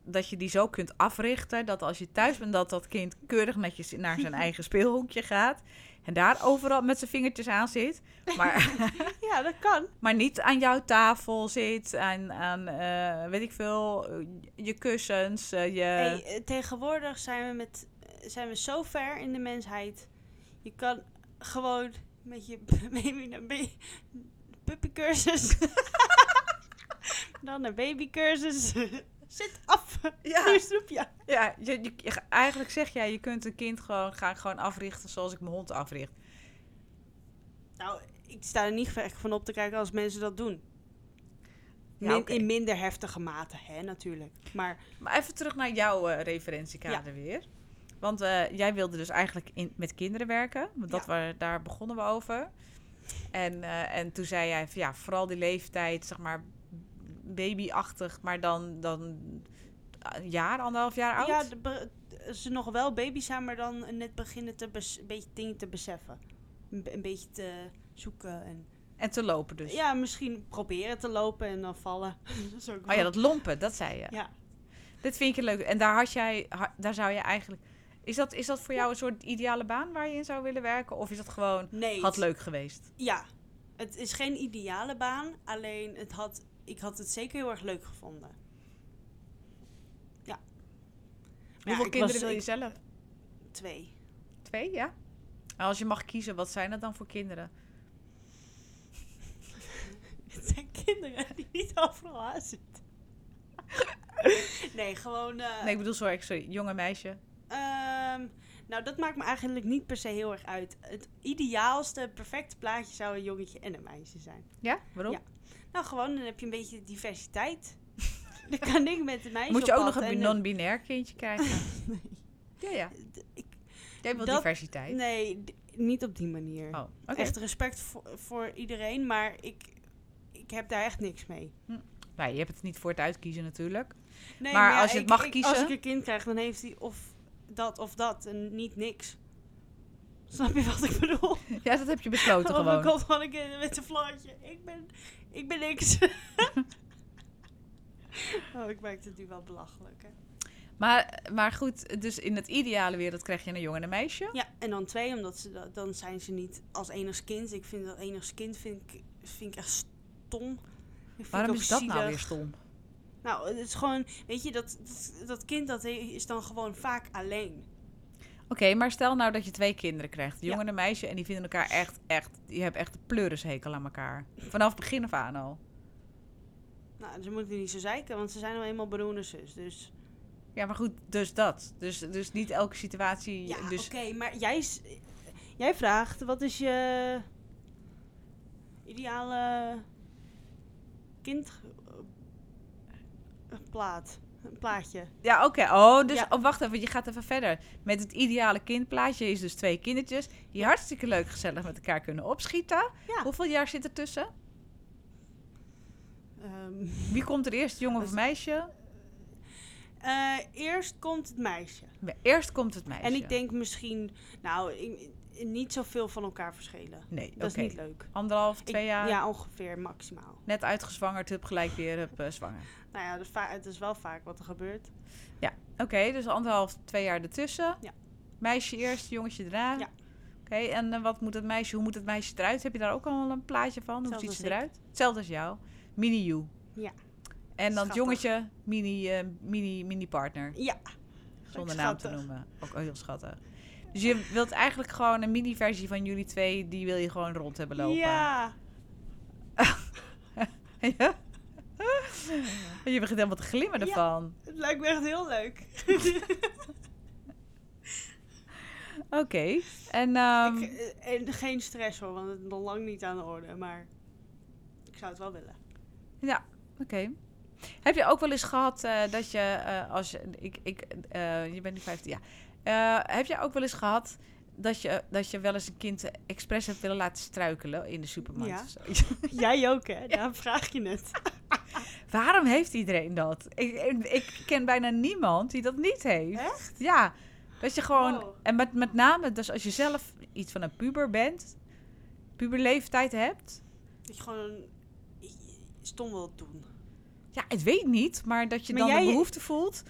dat je die zo kunt africhten dat als je thuis bent, dat dat kind keurig netjes naar zijn eigen speelhoekje gaat en daar overal met zijn vingertjes aan zit, maar, Ja, dat kan. maar niet aan jouw tafel zit, aan, aan eh, weet ik veel, je kussens, eh, je... Hey, eh, tegenwoordig zijn we, met, zijn we zo ver in de mensheid. Je kan gewoon met je baby naar ba- puppycursus. Dan een babycursus. Zit af. Ja. Ja, je, je- je- eigenlijk zeg jij, je kunt een kind gewoon, gaan gewoon africhten zoals ik mijn hond africht. Nou, ik sta er niet echt van op te kijken als mensen dat doen. Ja. In minder heftige mate, hè, natuurlijk. Maar Maar even terug naar jouw eh, referentiekader weer. Want eh, jij wilde dus eigenlijk in, met kinderen werken. Want dat Ja. we, daar begonnen we over. En, eh, en toen zei jij van ja, vooral die leeftijd, zeg maar babyachtig, maar dan, dan een jaar, anderhalf jaar oud. ja, de, ze nog wel baby zijn, maar dan net beginnen te een beetje dingen te beseffen. Een, be- een beetje te zoeken en... En te lopen dus. Ja, misschien proberen te lopen en dan vallen. dat ook Oh ja, dat lompen, dat zei je. Ja. Dit vind je leuk. En daar had jij, daar zou je eigenlijk. Is dat, is dat voor jou een soort ideale baan waar je in zou willen werken? Of is dat gewoon Nee. had leuk geweest? Ja. Het is geen ideale baan, alleen het had, ik had het zeker heel erg leuk gevonden. Ja. Maar Hoeveel kinderen wil je ik- zelf? Twee. Twee, ja. En als je mag kiezen, wat zijn dat dan voor kinderen? Het zijn kinderen die niet overal aan zitten. nee, gewoon... eh, Nee, ik bedoel, sorry, sorry jonge meisje. Ehm, nou, dat maakt me eigenlijk niet per se heel erg uit. Het ideaalste, perfecte plaatje zou een jongetje en een meisje zijn. Ja, waarom? Ja. Nou, gewoon, dan heb je een beetje diversiteit. dan kan ik met de meisje Moet je ook nog een en, non-binair kindje krijgen? Ja, ja. eh, d- ik, Jij wil diversiteit. Nee, niet op die manier. Oh, oké. Echt respect voor, voor iedereen, maar ik, ik heb daar echt niks mee. Nou, je hebt het niet voor het uitkiezen natuurlijk. Nee, Maar ja, als je het ik- mag ik- kiezen- Als ik een kind krijg, dan heeft hij of dat of dat en niet niks. Snap je wat ik bedoel? Ja, dat heb je besloten gewoon. komt gewoon een kind met een vlaggetje. Ik ben, ik ben niks. oh, ik maak het nu wel belachelijk, hè? Maar, maar goed, dus in het ideale wereld krijg je een jongen en een meisje. Ja, en dan twee, omdat ze da- dan zijn ze niet als enigst kind. Ik vind dat enigst kind vind ik, vind ik echt stom. Ik Waarom is dat nou weer stom? Nou, het is gewoon, weet je, dat, dat, dat kind dat is dan gewoon vaak alleen. Oké, maar stel nou dat je twee kinderen krijgt. Een jongen en een meisje. En die vinden elkaar echt, echt... Die hebben echt de pleurishekel aan elkaar. Vanaf het begin af aan al. Nou, ze moeten niet zo zeiken, want ze zijn nou eenmaal broer en zus. Dus Ja, maar goed, dus dat. Dus, dus niet elke situatie... ja, dus, oké, maar jij, jij vraagt, wat is je ideale kind eh, plaat, een plaatje? Ja, oké. Oh, dus Ja. oh, wacht even. Je gaat even verder. Met het ideale kindplaatje is dus twee kindertjes... die hartstikke leuk gezellig met elkaar kunnen opschieten. Ja. Hoeveel jaar zit er tussen? Ehm, Wie komt er eerst, jongen of meisje? eh, eerst komt het meisje. Eerst komt het meisje. En ik denk misschien, nou, ik- niet zoveel van elkaar verschillen. Nee. Dat is niet leuk. Anderhalf, Ik- twee jaar. Ja, ongeveer maximaal. Net uitgezwangerd, hup, gelijk weer hup, eh, zwanger. Nou ja, dus het is wel vaak wat er gebeurt. Oké, dus anderhalf, twee jaar ertussen. Ja. Meisje eerst, jongetje daarna. Ja. Oké, en eh, wat moet het meisje, hoe moet het meisje eruit? Heb je daar ook al een plaatje van? Hoe ziet ze eruit? Hetzelfde als jou. Mini you. Ja. En dan het jongetje, mini, eh, mini, mini partner. Ja, Zonder naam te noemen. Ook heel schattig. Dus je wilt eigenlijk gewoon een mini-versie van jullie twee, die wil je gewoon rond hebben lopen. ja. Ja? Je begint helemaal te glimmen Ja. ervan. Het lijkt me echt heel leuk. Oké. En, Ik, eh, en geen stress hoor, want het is nog lang niet aan de orde. Maar ik zou het wel willen. ja, oké. Heb je ook wel eens gehad eh, dat je, eh, als je, ik, ik, je bent nu 15, ja. Eh, heb je ook wel eens gehad dat je, dat je wel eens een kind expres hebt willen laten struikelen in de supermarkt? Ja. Jij ook hè? Daarom vraag je het. Waarom heeft iedereen dat? Ik, ik, ik ken bijna niemand die dat niet heeft. Echt? Ja, dat je gewoon... Wow. En met, met name dus als je zelf iets van een puber bent, puberleeftijd hebt. Dat je gewoon stom wilt doen. Ja, ik weet niet, maar dat je Maar dan jij- de behoefte voelt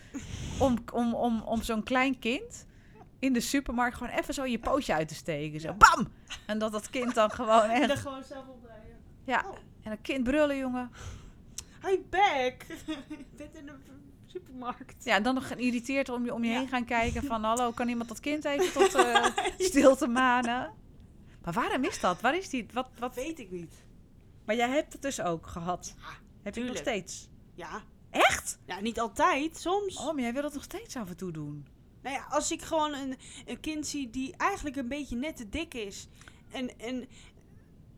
om, om, om, om zo'n klein kind in de supermarkt gewoon even zo je pootje uit te steken. Zo, bam! En dat dat kind dan gewoon En dan echt... gewoon zelf opdraaien. Ja, Oh. en een kind brullen, jongen. Hi back! Bent in de supermarkt. Ja, en dan nog geïrriteerd om je, om je Ja. heen gaan kijken van... Hallo, kan iemand dat kind even tot eh, stilte manen? Maar waarom is dat? Waar is die? Wat, Dat wat? weet ik niet. Maar jij hebt het dus ook gehad. Ja, Heb je het nog steeds? Ja. Echt? Ja, niet altijd, soms. Oh, maar jij wil het nog steeds af en toe doen. Nou ja, als ik gewoon een, een kind zie die eigenlijk een beetje net te dik is. En, en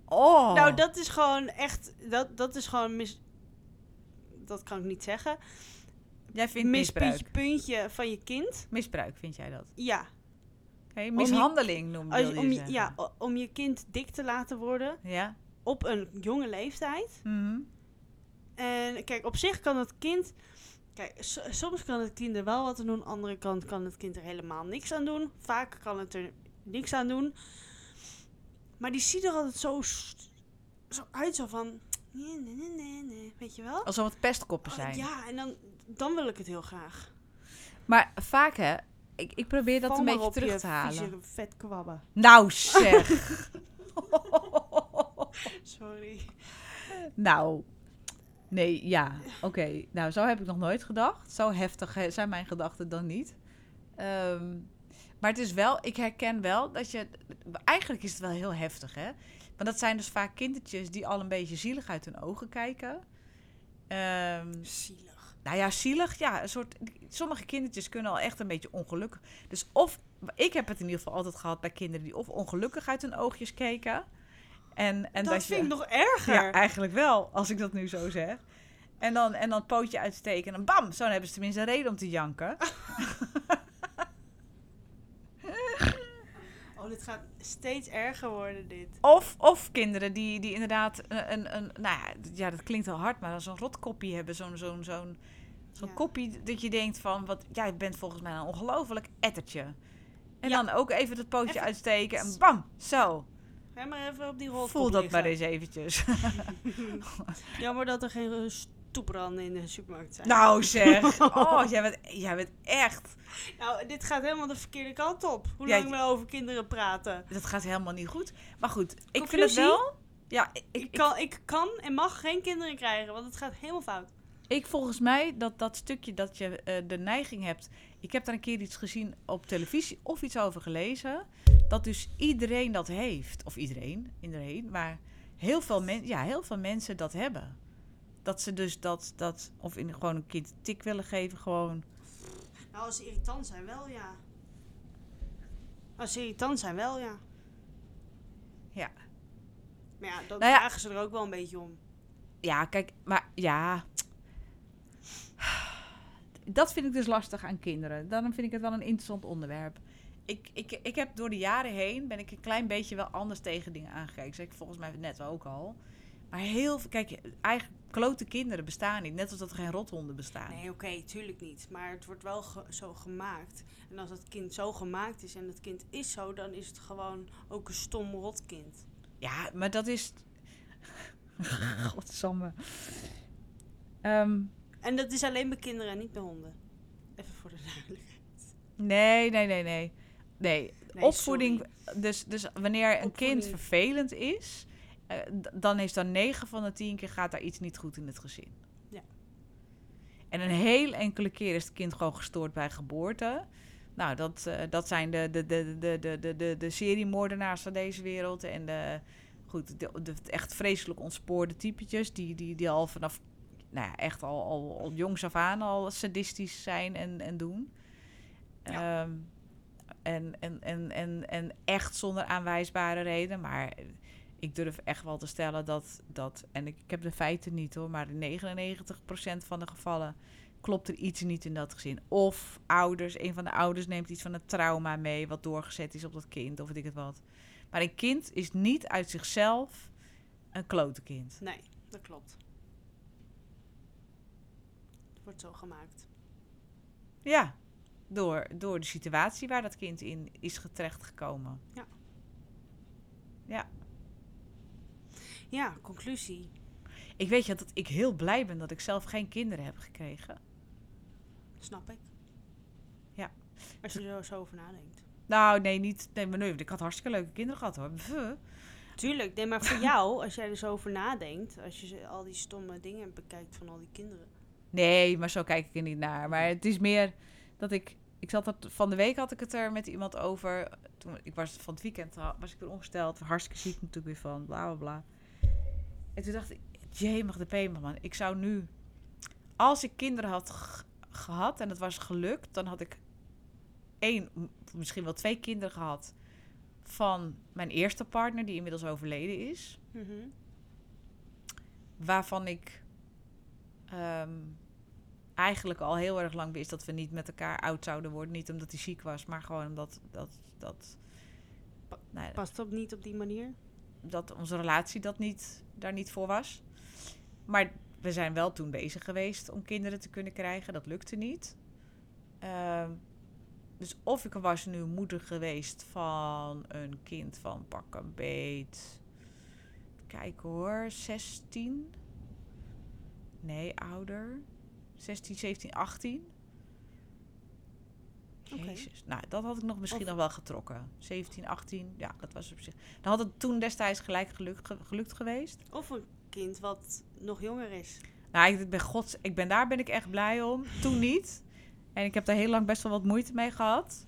Oh. nou, dat is gewoon echt, dat, dat is gewoon mis... Dat kan ik niet zeggen. Jij vindt misbruik. Mispuntje puntje van je kind. Misbruik vind jij dat? Ja. Oké, je- mishandeling noem wil je om, je, ja, om je kind dik te laten worden Ja? op een jonge leeftijd. Mhm. En kijk, op zich kan het kind. Kijk, soms kan het kind er wel wat aan doen. andere kant kan het kind er helemaal niks aan doen. Vaak kan het er niks aan doen. Maar die ziet er altijd zo, zo uit, zo van. Nee, nee, nee, nee, nee. Weet je wel? Alsof het pestkoppen Oh, zijn. ja, en dan, dan wil ik het heel graag. Maar vaak hè, ik, ik probeer dat Val een beetje terug je te halen. vet kwabben. Nou zeg. Sorry. nou. Nee, ja. Oké. Nou, zo heb ik nog nooit gedacht. Zo heftig zijn mijn gedachten dan niet. Ehm, maar het is wel, ik herken wel dat je. Eigenlijk is het wel heel heftig, hè? Maar dat zijn dus vaak kindertjes die al een beetje zielig uit hun ogen kijken. Ehm, Zielig. nou ja, zielig. Ja, een soort. Sommige kindertjes kunnen al echt een beetje ongelukkig. Dus of. Ik heb het in ieder geval altijd gehad bij kinderen die of ongelukkig uit hun oogjes keken. En, en dat, dat, vind je, ik nog erger. Ja, eigenlijk wel, als ik dat nu zo zeg. En dan, en dan het pootje uitsteken en dan bam, zo hebben ze tenminste een reden om te janken. Oh, dit gaat steeds erger worden, dit. Of, of kinderen die, die inderdaad een, een, een... Nou ja, dat klinkt heel hard, maar zo'n rotkoppie hebben. Zo'n zo'n zo'n zo'n Ja. koppie dat je denkt van... Wat, jij bent volgens mij een ongelooflijk ettertje. En dan ook even het pootje Even- uitsteken en bam, zo. Ga maar even op die rol Voel dat maar eens eventjes. Jammer dat er geen stoepranden in de supermarkt zijn. nou zeg. Oh, jij bent, jij bent echt... Nou, dit gaat helemaal de verkeerde kant op. Hoe lang we over kinderen praten. Dat gaat helemaal niet goed. Maar goed, ik vind het wel... Ja, ik, Ik ik, kan, ik kan en mag geen kinderen krijgen, want het gaat helemaal fout. Ik volgens mij dat dat stukje dat je eh, de neiging hebt. Ik heb daar een keer iets gezien op televisie of iets over gelezen. Dat dus iedereen dat heeft. Of iedereen, iedereen. Maar heel veel, men, ja, heel veel mensen dat hebben. Dat ze dus dat, dat of in gewoon een kind tik willen geven, gewoon. Nou, als ze irritant zijn, wel ja. Als ze irritant zijn, wel ja. Ja. Maar ja, dan Nou ja. vragen ze er ook wel een beetje om. Ja, kijk, maar ja. Dat vind ik dus lastig aan kinderen. Daarom vind ik het wel een interessant onderwerp. Ik, ik, ik heb door de jaren heen ben ik een klein beetje wel anders tegen dingen aangekeken. Zeg ik volgens mij net ook al. Maar heel veel, kijk, eigen klote kinderen bestaan niet. Net als dat er geen rothonden bestaan. Nee, oké, tuurlijk niet. Maar het wordt wel ge- zo gemaakt. En als het kind zo gemaakt is en het kind is zo, dan is het gewoon ook een stom rotkind. Ja, maar dat is. Godsamme. Ehm, En dat is alleen bij kinderen en niet bij honden. Even voor de duidelijkheid. nee, nee, nee, nee. Nee, Nee, opvoeding. sorry. Dus, dus wanneer een kind vervelend is, eh, dan is dan 9 van de 10 keer gaat daar iets niet goed in het gezin. Ja. En een heel enkele keer is het kind gewoon gestoord bij geboorte. Nou, dat, eh, dat zijn de, de, de, de, de, de, de, de seriemoordenaars van deze wereld. En de, goed, de, de echt vreselijk ontspoorde typetjes. Die, die, die al vanaf, nou ja, echt al, al, al jongs af aan al sadistisch zijn en, en doen. Ja. Ehm, en, en, en, en, en echt zonder aanwijsbare reden. Maar ik durf echt wel te stellen dat, dat en ik, ik heb de feiten niet hoor, maar in 99% van de gevallen klopt er iets niet in dat gezin. Of ouders, een van de ouders neemt iets van een trauma mee wat doorgezet is op dat kind, of weet ik het wat. Maar een kind is niet uit zichzelf een klote kind. Nee, dat klopt. Het wordt zo gemaakt. Ja, door, door de situatie waar dat kind in is terechtgekomen. Ja, conclusie. Ik weet je dat ik heel blij ben dat ik zelf geen kinderen heb gekregen. Snap ik. Ja. Als je er zo over nadenkt. Nou, nee, niet. Nee, maar nee, ik had hartstikke leuke kinderen gehad hoor. Pff. Tuurlijk, nee, maar voor jou, als jij er zo over nadenkt, als je al die stomme dingen bekijkt van al die kinderen. Nee, maar zo kijk ik er niet naar. Maar het is meer dat ik. Ik zat dat van de week had ik het er met iemand over. Toen ik was van het weekend was ik weer ongesteld, hartstikke ziek natuurlijk weer van, bla bla bla. En toen dacht ik, jee, mag de P man. Ik zou nu, als ik kinderen had gehad en het was gelukt, dan had ik één, misschien wel twee kinderen gehad van mijn eerste partner die inmiddels overleden is. Mhm. waarvan ik ehm, eigenlijk al heel erg lang wist dat we niet met elkaar oud zouden worden. Niet omdat hij ziek was, maar gewoon omdat dat, dat, nou ja, Past dat niet op die manier? dat onze relatie dat niet, daar niet voor was. Maar we zijn wel toen bezig geweest om kinderen te kunnen krijgen. Dat lukte niet. Ehm, dus of ik was nu moeder geweest van een kind van pak een beet. Kijk hoor, 16. Nee, ouder. 16, 17, 18. Oké. Jezus. Nou, dat had ik nog misschien Of- nog wel getrokken. 17, 18. Ja, dat was op zich. Dan had het toen destijds gelijk gelukt, ge- gelukt geweest. Of een kind wat nog jonger is. Nou, ik ben, gods, ik ben daar ben ik echt blij om. Toen niet. En ik heb daar heel lang best wel wat moeite mee gehad.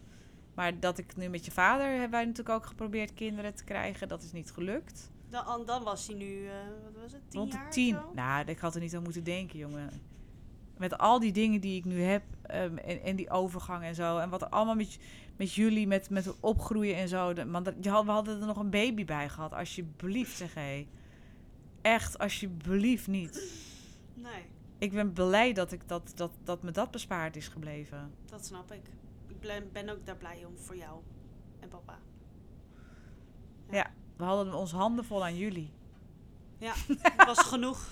Maar dat ik nu met je vader hebben wij natuurlijk ook geprobeerd kinderen te krijgen. Dat is niet gelukt. Dan, dan was hij nu, eh, wat was het, tien Rond jaar de of tien. Nou, ik had er niet aan moeten denken, jongen. Met al die dingen die ik nu heb. ehm, en, en die overgang en zo. En wat er allemaal met, met jullie, met, met opgroeien en zo. de- Want dat, je had, we hadden er nog een baby bij gehad. Alsjeblieft, zeg hé. Echt, alsjeblieft niet. Nee, Ik ben blij dat, ik dat, dat, dat me dat bespaard is gebleven. dat snap ik. Ik ben, ben ook daar blij om voor jou en papa. We hadden ons handen vol aan jullie. Ja, het was genoeg.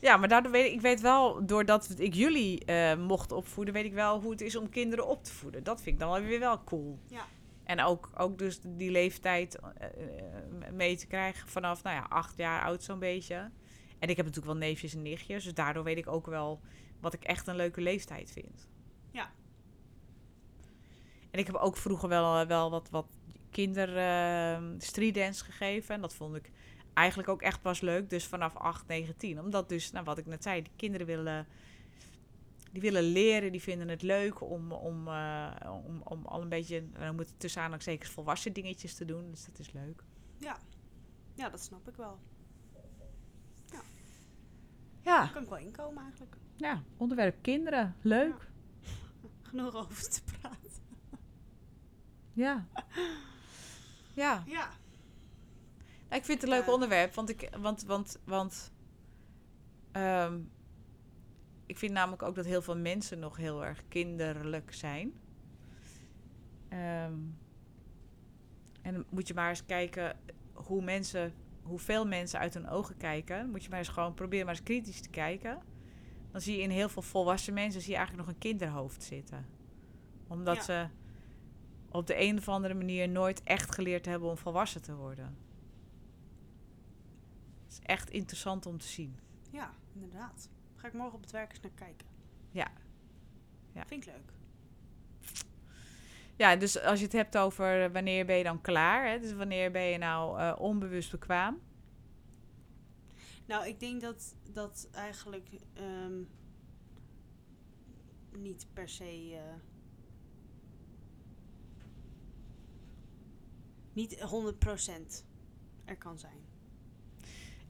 Ja, maar daardoor weet ik, ik weet wel, doordat ik jullie eh, mocht opvoeden, weet ik wel hoe het is om kinderen op te voeden. Dat vind ik dan weer wel cool. Ja. En ook, ook dus die leeftijd eh, eh, mee te krijgen vanaf, nou ja, acht jaar oud zo'n beetje. En ik heb natuurlijk wel neefjes en nichtjes, dus daardoor weet ik ook wel wat ik echt een leuke leeftijd vind. Ja. En ik heb ook vroeger wel, wel wat, wat kinder uh, streetdance gegeven. En dat vond ik eigenlijk ook echt pas leuk. Dus vanaf 8, 9, 10. Omdat dus, nou wat ik net zei, die kinderen willen, die willen leren. Die vinden het leuk om, om, uh, om, om al een beetje, dan moet het tussen zeker volwassen dingetjes te doen. Dus dat is leuk. Ja, ja dat snap ik wel. Ja. Ja. Daar kan ik wel inkomen eigenlijk. Ja, onderwerp kinderen. Leuk. Ja. Genoeg over te praten. Ja. Ja. Ja. Ik vind het een leuk onderwerp, want ik, want, want, want, ehm, ik vind namelijk ook dat heel veel mensen nog heel erg kinderlijk zijn. Ehm, en dan moet je maar eens kijken hoe mensen, hoeveel mensen uit hun ogen kijken. Moet je maar eens gewoon proberen maar eens kritisch te kijken. Dan zie je in heel veel volwassen mensen zie je eigenlijk nog een kinderhoofd zitten. Omdat Ja. ze op de een of andere manier nooit echt geleerd hebben om volwassen te worden. Echt interessant om te zien. Ja, inderdaad. Ga ik morgen op het werk eens naar kijken. Ja. Ja. Vind ik leuk. Ja, dus als je het hebt over eh, wanneer ben je dan klaar, hè? dus wanneer ben je nou eh, onbewust bekwaam? Nou, ik denk dat dat eigenlijk ehm, niet per se. eh, niet 100% er kan zijn.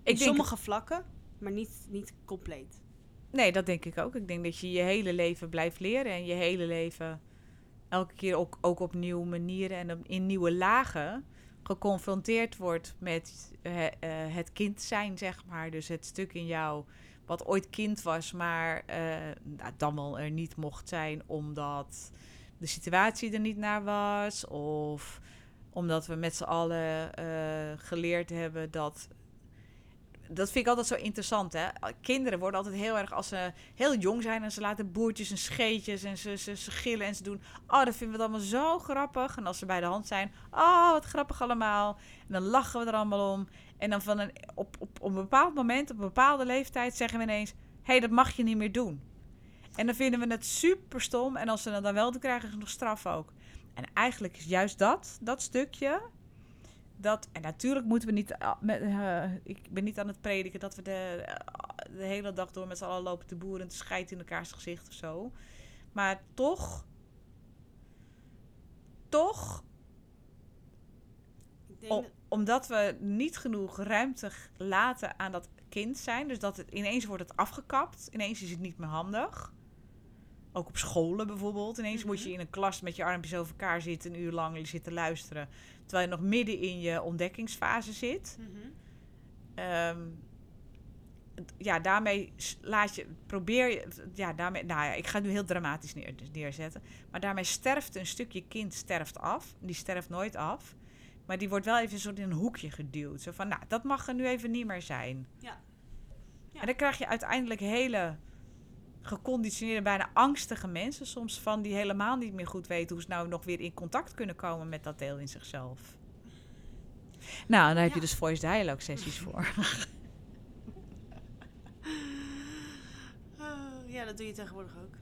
In denk, sommige vlakken, maar niet, niet compleet. Nee, dat denk ik ook. Ik denk dat je je hele leven blijft leren en je hele leven elke keer ook, ook op nieuwe manieren en op- in nieuwe lagen geconfronteerd wordt met eh, eh, het kind zijn, zeg maar. Dus het stuk in jou wat ooit kind was, maar eh, nou, dan wel er niet mocht zijn omdat de situatie er niet naar was. Of omdat we met z'n allen geleerd hebben dat. Dat vind ik altijd zo interessant, hè? Kinderen worden altijd heel erg, als ze heel jong zijn en ze laten boertjes en scheetjes en ze, ze, ze gillen en ze doen. Oh, dat vinden we allemaal zo grappig. En als ze bij de hand zijn, oh, wat grappig allemaal. En dan lachen we er allemaal om. En dan van een, op, op, op een bepaald moment, op een bepaalde leeftijd, zeggen we ineens: hé, hey, dat mag je niet meer doen. En dan vinden we het super stom. En als ze het dan wel doen, krijgen ze nog straf ook. En eigenlijk is juist dat, dat stukje. Dat, en natuurlijk moeten we niet. Met, eh, ik ben niet aan het prediken dat we de, eh, de hele dag door met z'n allen lopen te boeren en te scheiden in elkaars gezicht of zo. Maar toch. Toch Ik denk O- dat- omdat we niet genoeg ruimte laten aan dat kind zijn. Dus dat het ineens wordt het afgekapt. Ineens is het niet meer handig. Ook op scholen bijvoorbeeld. Ineens moet je Mhm. in een klas met je armpjes over elkaar zitten, een uur lang zitten luisteren. Terwijl je nog midden in je ontdekkingsfase zit. Mhm. Ehm, ja, daarmee laat je, probeer je, ja, daarmee, nou ja, ik ga het nu heel dramatisch neer, neerzetten. Maar daarmee sterft een stukje kind sterft af. Die sterft nooit af. Maar die wordt wel even soort in een hoekje geduwd. Zo van, nou, dat mag er nu even niet meer zijn. Ja. Ja. En dan krijg je uiteindelijk hele geconditioneerde, bijna angstige mensen soms van die helemaal niet meer goed weten hoe ze nou nog weer in contact kunnen komen met dat deel in zichzelf. Nou, daar heb je Ja. dus voice dialogue sessies voor. Eh, ja, dat doe je tegenwoordig ook.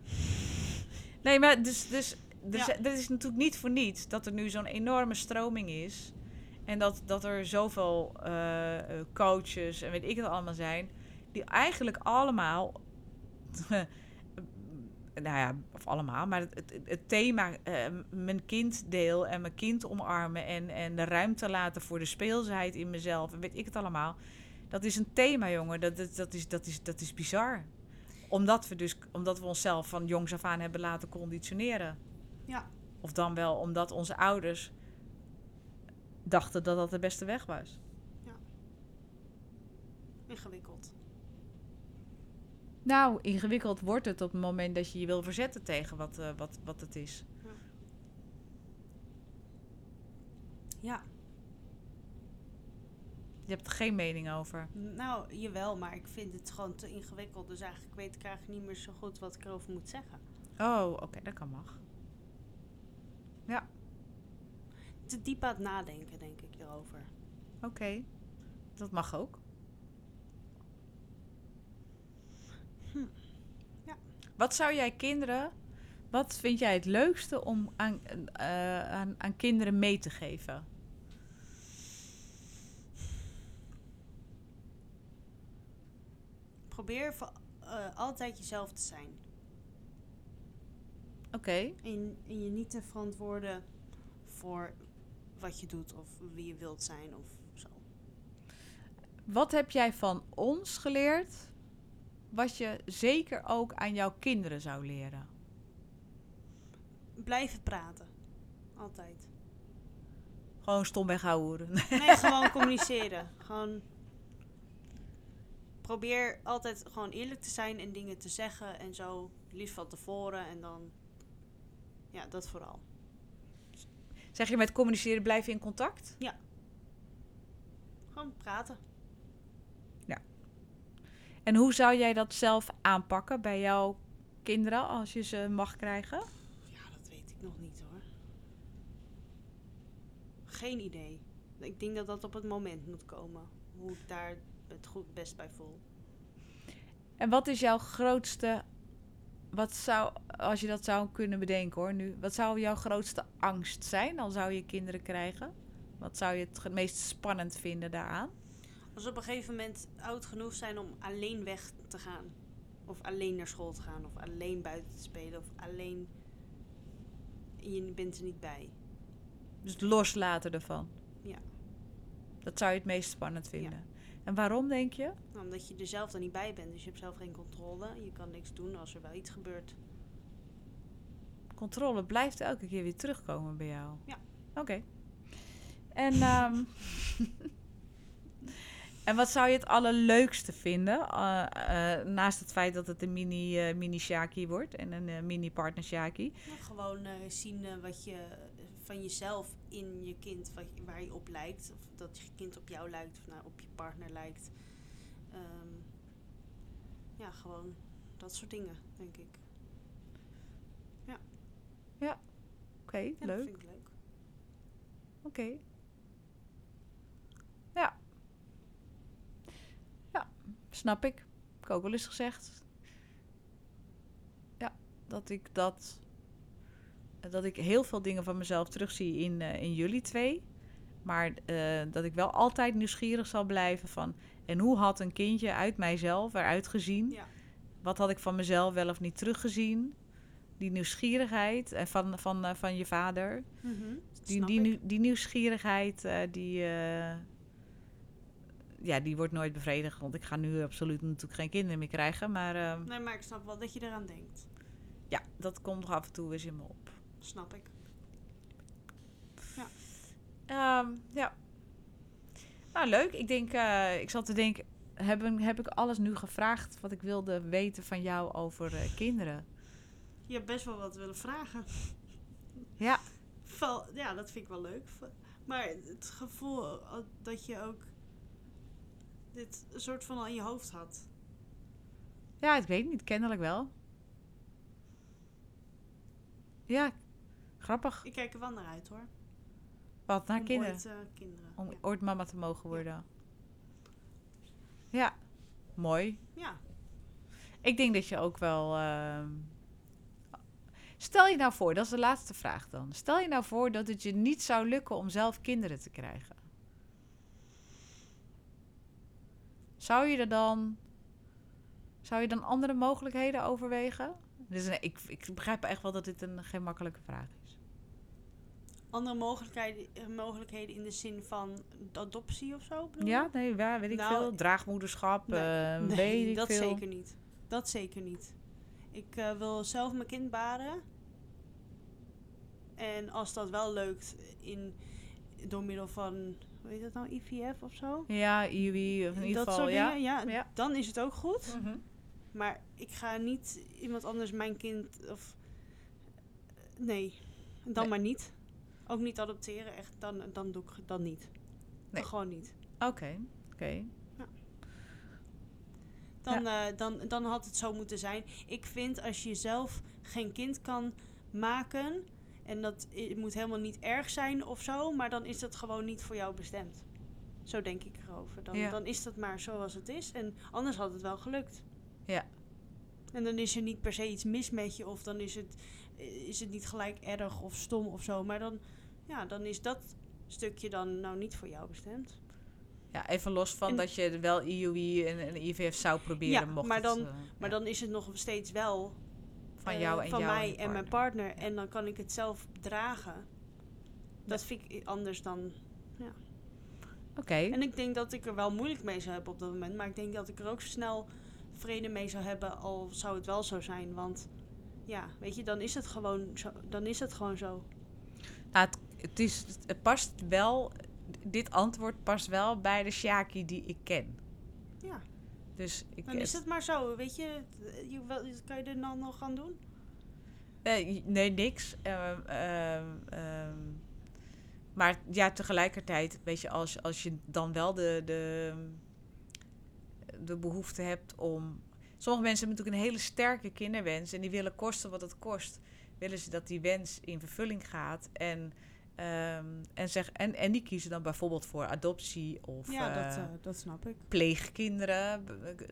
Nee, maar dus, dus Ja. is- er is natuurlijk niet voor niets dat er nu zo'n enorme stroming is. En dat, dat er zoveel eh, eh, coaches en weet ik het allemaal zijn. Die eigenlijk allemaal. nou ja, of allemaal. Maar het, het, het thema eh, mijn kinddeel en mijn kind omarmen. En, en de ruimte laten voor de speelsheid in mezelf. En weet ik het allemaal. Dat is een thema, jongen. Dat, dat, dat, is, dat, is, dat is bizar omdat we dus omdat we onszelf van jongs af aan hebben laten conditioneren. Ja. Of dan wel omdat onze ouders dachten dat dat de beste weg was. Ingewikkeld. Nou, ingewikkeld wordt het op het moment dat je je wil verzetten tegen wat, eh, wat, wat het is. Ja. Je hebt er geen mening over. Nou, jawel, maar ik vind het gewoon te ingewikkeld. Dus eigenlijk weet ik eigenlijk niet meer zo goed wat ik erover moet zeggen. Oh, oké, dat kan mag. Te diep aan het nadenken, denk ik, erover. Oké, dat mag ook. Hm, ja. Wat zou jij kinderen, wat vind jij het leukste om aan, eh, aan, aan kinderen mee te geven? Probeer voor, eh, altijd jezelf te zijn. Oké, En, en je niet te verantwoorden voor wat je doet of wie je wilt zijn of zo. wat heb jij van ons geleerd, wat je zeker ook aan jouw kinderen zou leren? Blijven praten. Altijd. Gewoon stomweg houden. Nee, gewoon communiceren. Gewoon probeer altijd gewoon eerlijk te zijn en dingen te zeggen en zo. Liefst van tevoren en dan. Ja, dat vooral. Zeg je met communiceren blijf je in contact? Gewoon praten. En hoe zou jij dat zelf aanpakken bij jouw kinderen als je ze mag krijgen? Ja, dat weet ik nog niet hoor. Geen idee. Ik denk dat dat op het moment moet komen. Hoe ik daar het goed best bij voel. En wat is jouw grootste, wat zou, als je dat zou kunnen bedenken hoor nu, wat zou jouw grootste angst zijn? Dan zou je kinderen krijgen. Wat zou je het meest spannend vinden daaraan? Als we op een gegeven moment oud genoeg zijn om alleen weg te gaan. Of alleen naar school te gaan. Of alleen buiten te spelen. Of alleen... en Je bent er niet bij. Dus het loslaten ervan. Ja. Dat zou je het meest spannend vinden. En waarom denk je? Nou, Omdat je er zelf dan niet bij bent. Dus je hebt zelf geen controle. Je kan niks doen als er wel iets gebeurt. Controle blijft elke keer weer terugkomen bij jou. Ja. Oké. En, ehm, en wat zou je het allerleukste vinden? eh, eh, naast het feit dat het een mini, eh mini Shaki wordt en een mini partner Shaki. Nou, gewoon zien wat je van jezelf in je kind, wat, waar je op lijkt. Of dat je kind op jou lijkt of nou, op je partner lijkt. Ehm, ja, gewoon dat soort dingen, denk ik. Oké, Ja, Dat leuk. vind ik leuk. Oké. Ja. Ja, snap ik. Heb ik ook wel eens gezegd. Ja, dat ik dat... Dat ik heel veel dingen van mezelf terugzie in, eh, in jullie twee. Maar eh, dat ik wel altijd nieuwsgierig zal blijven van... En hoe had een kindje uit mijzelf eruit gezien? Ja. Wat had ik van mezelf wel of niet teruggezien? Die nieuwsgierigheid eh, van, van, van je vader. Die, Snap die, nieuw- die nieuwsgierigheid, die, ja, die wordt nooit bevredigd. Want ik ga nu absoluut natuurlijk geen kinderen meer krijgen. Maar eh, Nee, maar ik snap wel dat je eraan denkt. ja, dat komt nog af en toe eens in me op. Snap ik. Ehm, ja. Nou, leuk. Ik denk, eh, ik zat te denken, heb, heb ik alles nu gevraagd wat ik wilde weten van jou over eh, kinderen? Je hebt best wel wat willen vragen. Ja. Ja, dat vind ik wel leuk. Maar het gevoel dat je ook dit een soort van al in je hoofd had. Ja, ik weet niet. Kennelijk wel. Ja, grappig. Ik kijk er wel naar uit hoor. Wat, naar Om kinderen? Ooit, eh, kinderen. Om ja. ooit mama te mogen worden. Ja, mooi. ja. Ik denk dat je ook wel. ehm, Stel je nou voor, dat is de laatste vraag dan. Stel je nou voor dat het je niet zou lukken om zelf kinderen te krijgen. Zou je er dan. Zou je dan andere mogelijkheden overwegen? Dus nee, ik, ik begrijp echt wel dat dit een geen makkelijke vraag is. Andere mogelijkheden, eh, mogelijkheden in de zin van adoptie of zo? bedoel? Ja, nee, ja, weet ik Nou, veel. Draagmoederschap, Nee, eh, Nee, weet ik dat veel. zeker niet. Dat zeker niet. Ik eh, wil zelf mijn kind baren. En als dat wel lukt in, door middel van, hoe heet dat nou, IVF of zo? Ja, IWI, of in ieder dat geval, ja. dingen, ja, Ja. dan is het ook goed. Mhm. Maar ik ga niet iemand anders mijn kind of... Nee, dan Nee. maar niet. Ook niet adopteren, echt, dan, dan doe ik dan niet. Nee. Gewoon niet. Oké, oké. Dan, eh, dan, dan had het zo moeten zijn. Ik vind als je zelf geen kind kan maken. En dat moet helemaal niet erg zijn of zo. Maar dan is dat gewoon niet voor jou bestemd. Zo denk ik erover. Dan, Ja. dan is dat maar zoals het is. En anders had het wel gelukt. Ja. En dan is er niet per se iets mis met je. Of dan is het, eh, is het niet gelijk erg of stom of zo. Maar dan, ja, dan is dat stukje dan nou niet voor jou bestemd. Ja, even los van En- dat je wel IUI en, en IVF zou proberen, Ja, mocht maar het, dan- eh, Maar ja, dan is het nog steeds wel van jou en van jou mij en mijn partner. En dan kan ik het zelf dragen. Dat vind ik anders dan. Oké, En ik denk dat ik er wel moeilijk mee zou hebben op dat moment. Maar ik denk dat ik er ook snel vrede mee zou hebben, al zou het wel zo zijn. Want ja, weet je, dan is het gewoon zo. Dan is het gewoon zo. nou, het, het, is, het past wel, dit antwoord past wel bij de Shaki die ik ken. Ja, Dus ik, dan is het maar zo. Weet je, je wel, kan je er dan nog gaan doen? Eh, nee, niks. Ehm, ehm, maar ja, tegelijkertijd, weet je, als, als je dan wel de, de, de behoefte hebt om. Sommige mensen hebben natuurlijk een hele sterke kinderwens en die willen kosten wat het kost. Willen ze dat die wens in vervulling gaat en, ehm, en, zeg, en, en die kiezen dan bijvoorbeeld voor adoptie of ja, dat, eh, eh, dat snap ik. pleegkinderen. b-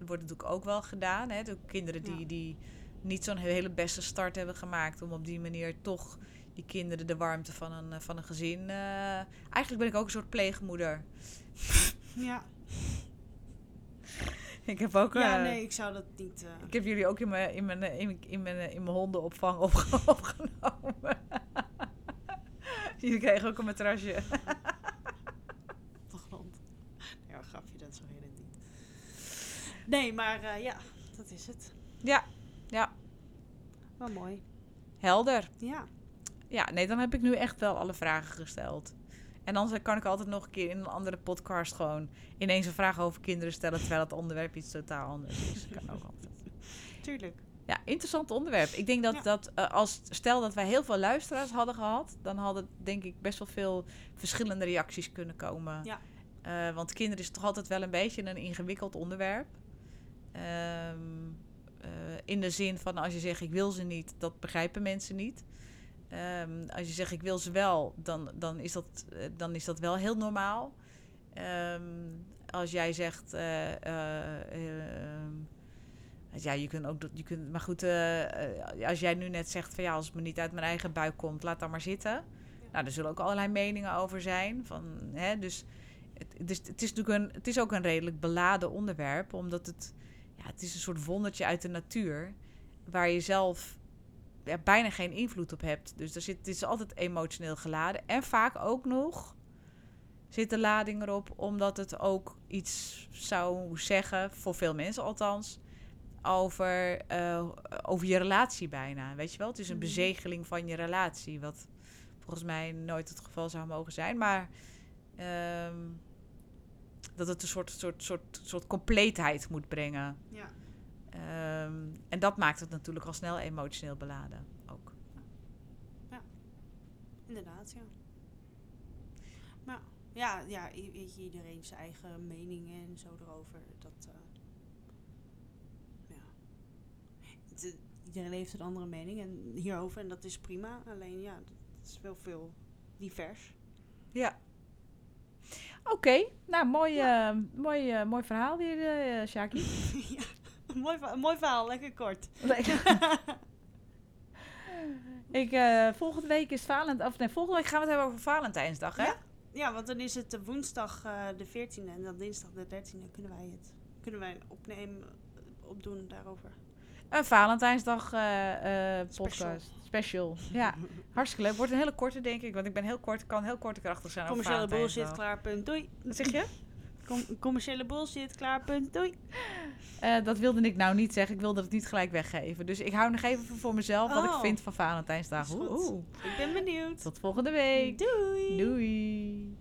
wordt natuurlijk ook wel gedaan. Hè? De kinderen die, Ja. die niet zo'n hele beste start hebben gemaakt. Om op die manier toch die kinderen de warmte van een, eh, van een gezin. eh, Eigenlijk ben ik ook een soort pleegmoeder. Ja, Ik heb ook. ja eh, nee, ik zou dat niet. eh, Ik heb jullie ook in mijn, in mijn, eh, in mijn, in mijn, eh, in mijn hondenopvang opge- opgenomen. jullie kregen ook een matrasje. op de grond. Ja, grapje, dat zo heet het niet. Nee, maar eh, ja, dat is het. Ja, ja, Wel mooi. helder. Ja, Ja, nee, dan heb ik nu echt wel alle vragen gesteld. En anders kan ik altijd nog een keer in een andere podcast gewoon ineens een vraag over kinderen stellen, terwijl het onderwerp iets totaal anders is. Dat kan ook altijd. tuurlijk. Ja, interessant onderwerp. Ik denk dat, Ja. dat eh, als stel dat wij heel veel luisteraars hadden gehad, dan hadden denk ik best wel veel verschillende reacties kunnen komen. Ja. Eh, want kinderen is toch altijd wel een beetje een ingewikkeld onderwerp. Ehm, eh, in de zin van als je zegt ik wil ze niet, dat begrijpen mensen niet. Ehm, als je zegt ik wil ze wel, dan, dan, is, dat, dan is dat wel heel normaal. Ehm, als jij zegt, ja, je kunt ook, dat- je kunt, maar goed, eh, eh, als jij nu net zegt van ja, als het me niet uit mijn eigen buik komt, laat dan maar zitten. Nou, er zullen ook allerlei meningen over zijn. Van, hè, dus het, het, is, het is natuurlijk een, het is ook een redelijk beladen onderwerp, omdat het, ja, het is een soort wondertje uit de natuur, waar je zelf ja, bijna geen invloed op hebt. Dus er zit, het is altijd emotioneel geladen. En vaak ook nog zit de lading erop, omdat het ook iets zou zeggen, voor veel mensen althans, over, eh, over je relatie bijna. Weet je wel? Het is een Mhm. bezegeling van je relatie, wat volgens mij nooit het geval zou mogen zijn. Maar ehm, dat het een soort, soort, soort, soort compleetheid moet brengen. Ja. Ehm, en dat maakt het natuurlijk al snel emotioneel beladen. Ook. Inderdaad, ja. Maar ja, ja, i- weet je, iedereen zijn eigen mening en zo erover. Dat, eh, ja. Iedereen heeft een andere mening en hierover en dat is prima. Alleen ja, het is wel veel divers. Ja. Oké, nou mooi, eh, mooi, eh, mooi verhaal weer, eh Shaki. ja, mooi, mooi verhaal, lekker kort. Ik, volgende week is Valentijn. Of nee, volgende week gaan we het hebben over Valentijnsdag, hè? Ja. Ja, want dan is het de woensdag de 14e en dan dinsdag de 13e kunnen wij het kunnen wij opnemen, opdoen daarover. Een Valentijnsdag Special. podcast. Special. Ja, hartstikke leuk. Wordt een hele korte, denk ik. Want ik ben heel kort, kan heel kort en krachtig zijn. Commerciële bullshit, klaar, punt, doei. Wat zeg je? Com- commerciële bullshit, klaar, punt, doei. Eh, dat wilde ik nou niet zeggen. Ik wilde het niet gelijk weggeven. Dus ik hou nog even voor mezelf wat ik Oh. vind van Valentijnsdag. Oeh. Ik ben benieuwd. Tot volgende week. Doei. Doei.